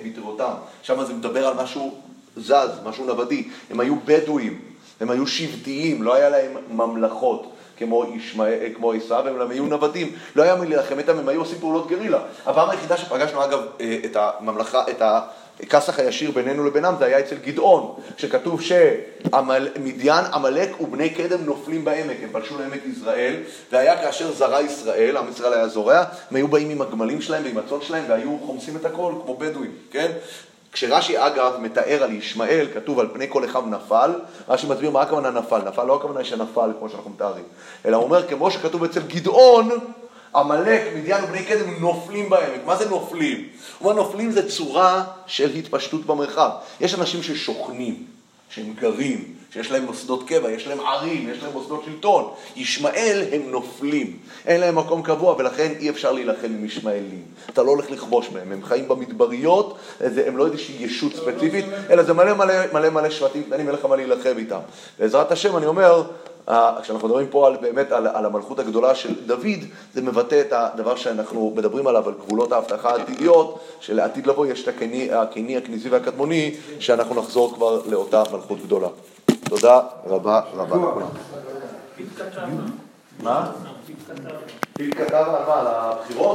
בטירותם. שם זה מדבר על משהו זז, משהו נוודי. הם היו בדואים, הם היו שבטיים, לא היה להם ממלכות. כמו, ישמעאל, כמו הם היו נוודים, לא היה מי להילחם איתם, הם היו עושים פעולות גרילה. הפעם היחידה שפגשנו אגב אה, את הממלכה, את הכסח הישיר בינינו לבינם זה היה אצל גדעון, שכתוב שמדיין, עמלק ובני קדם נופלים בעמק, הם פלשו לעמק יזרעאל, והיה כאשר זרה ישראל, עם ישראל היה זורע, הם היו באים עם הגמלים שלהם ועם הצאן שלהם והיו חומסים את הכל, כמו בדואים, כן? כשרש"י אגב מתאר על ישמעאל, כתוב על פני כל אחד נפל, רש"י מסביר מה הכוונה נפל, נפל לא הכוונה שנפל כמו שאנחנו מתארים, אלא הוא אומר כמו שכתוב אצל גדעון, עמלק, מדיין ובני קדם נופלים בעמק. מה זה נופלים? הוא אומר נופלים זה צורה של התפשטות במרחב. יש אנשים ששוכנים, שהם גרים, שיש להם מוסדות קבע, יש להם ערים, יש להם מוסדות שלטון. ישמעאל הם נופלים, אין להם מקום קבוע ולכן אי אפשר להילחם עם ישמעאלים. אתה לא הולך לכבוש מהם, הם חיים במדבריות, הם לא איזושהי ישות ספציפית, אלא זה מלא מלא מלא מלא שבטים קטנים, אין לך מה להילחם איתם. בעזרת השם אני אומר, כשאנחנו מדברים פה על, באמת על, על המלכות הגדולה של דוד, זה מבטא את הדבר שאנחנו מדברים עליו, על גבולות ההבטחה העתידיות, שלעתיד לבוא יש את הקיני, הקיני, הכניסי והקדמוני, שאנחנו נחזור כבר לאותה מלכות גדולה. תודה רבה רבה לכולם. מה? פיל כתב על מה? על הבחירות?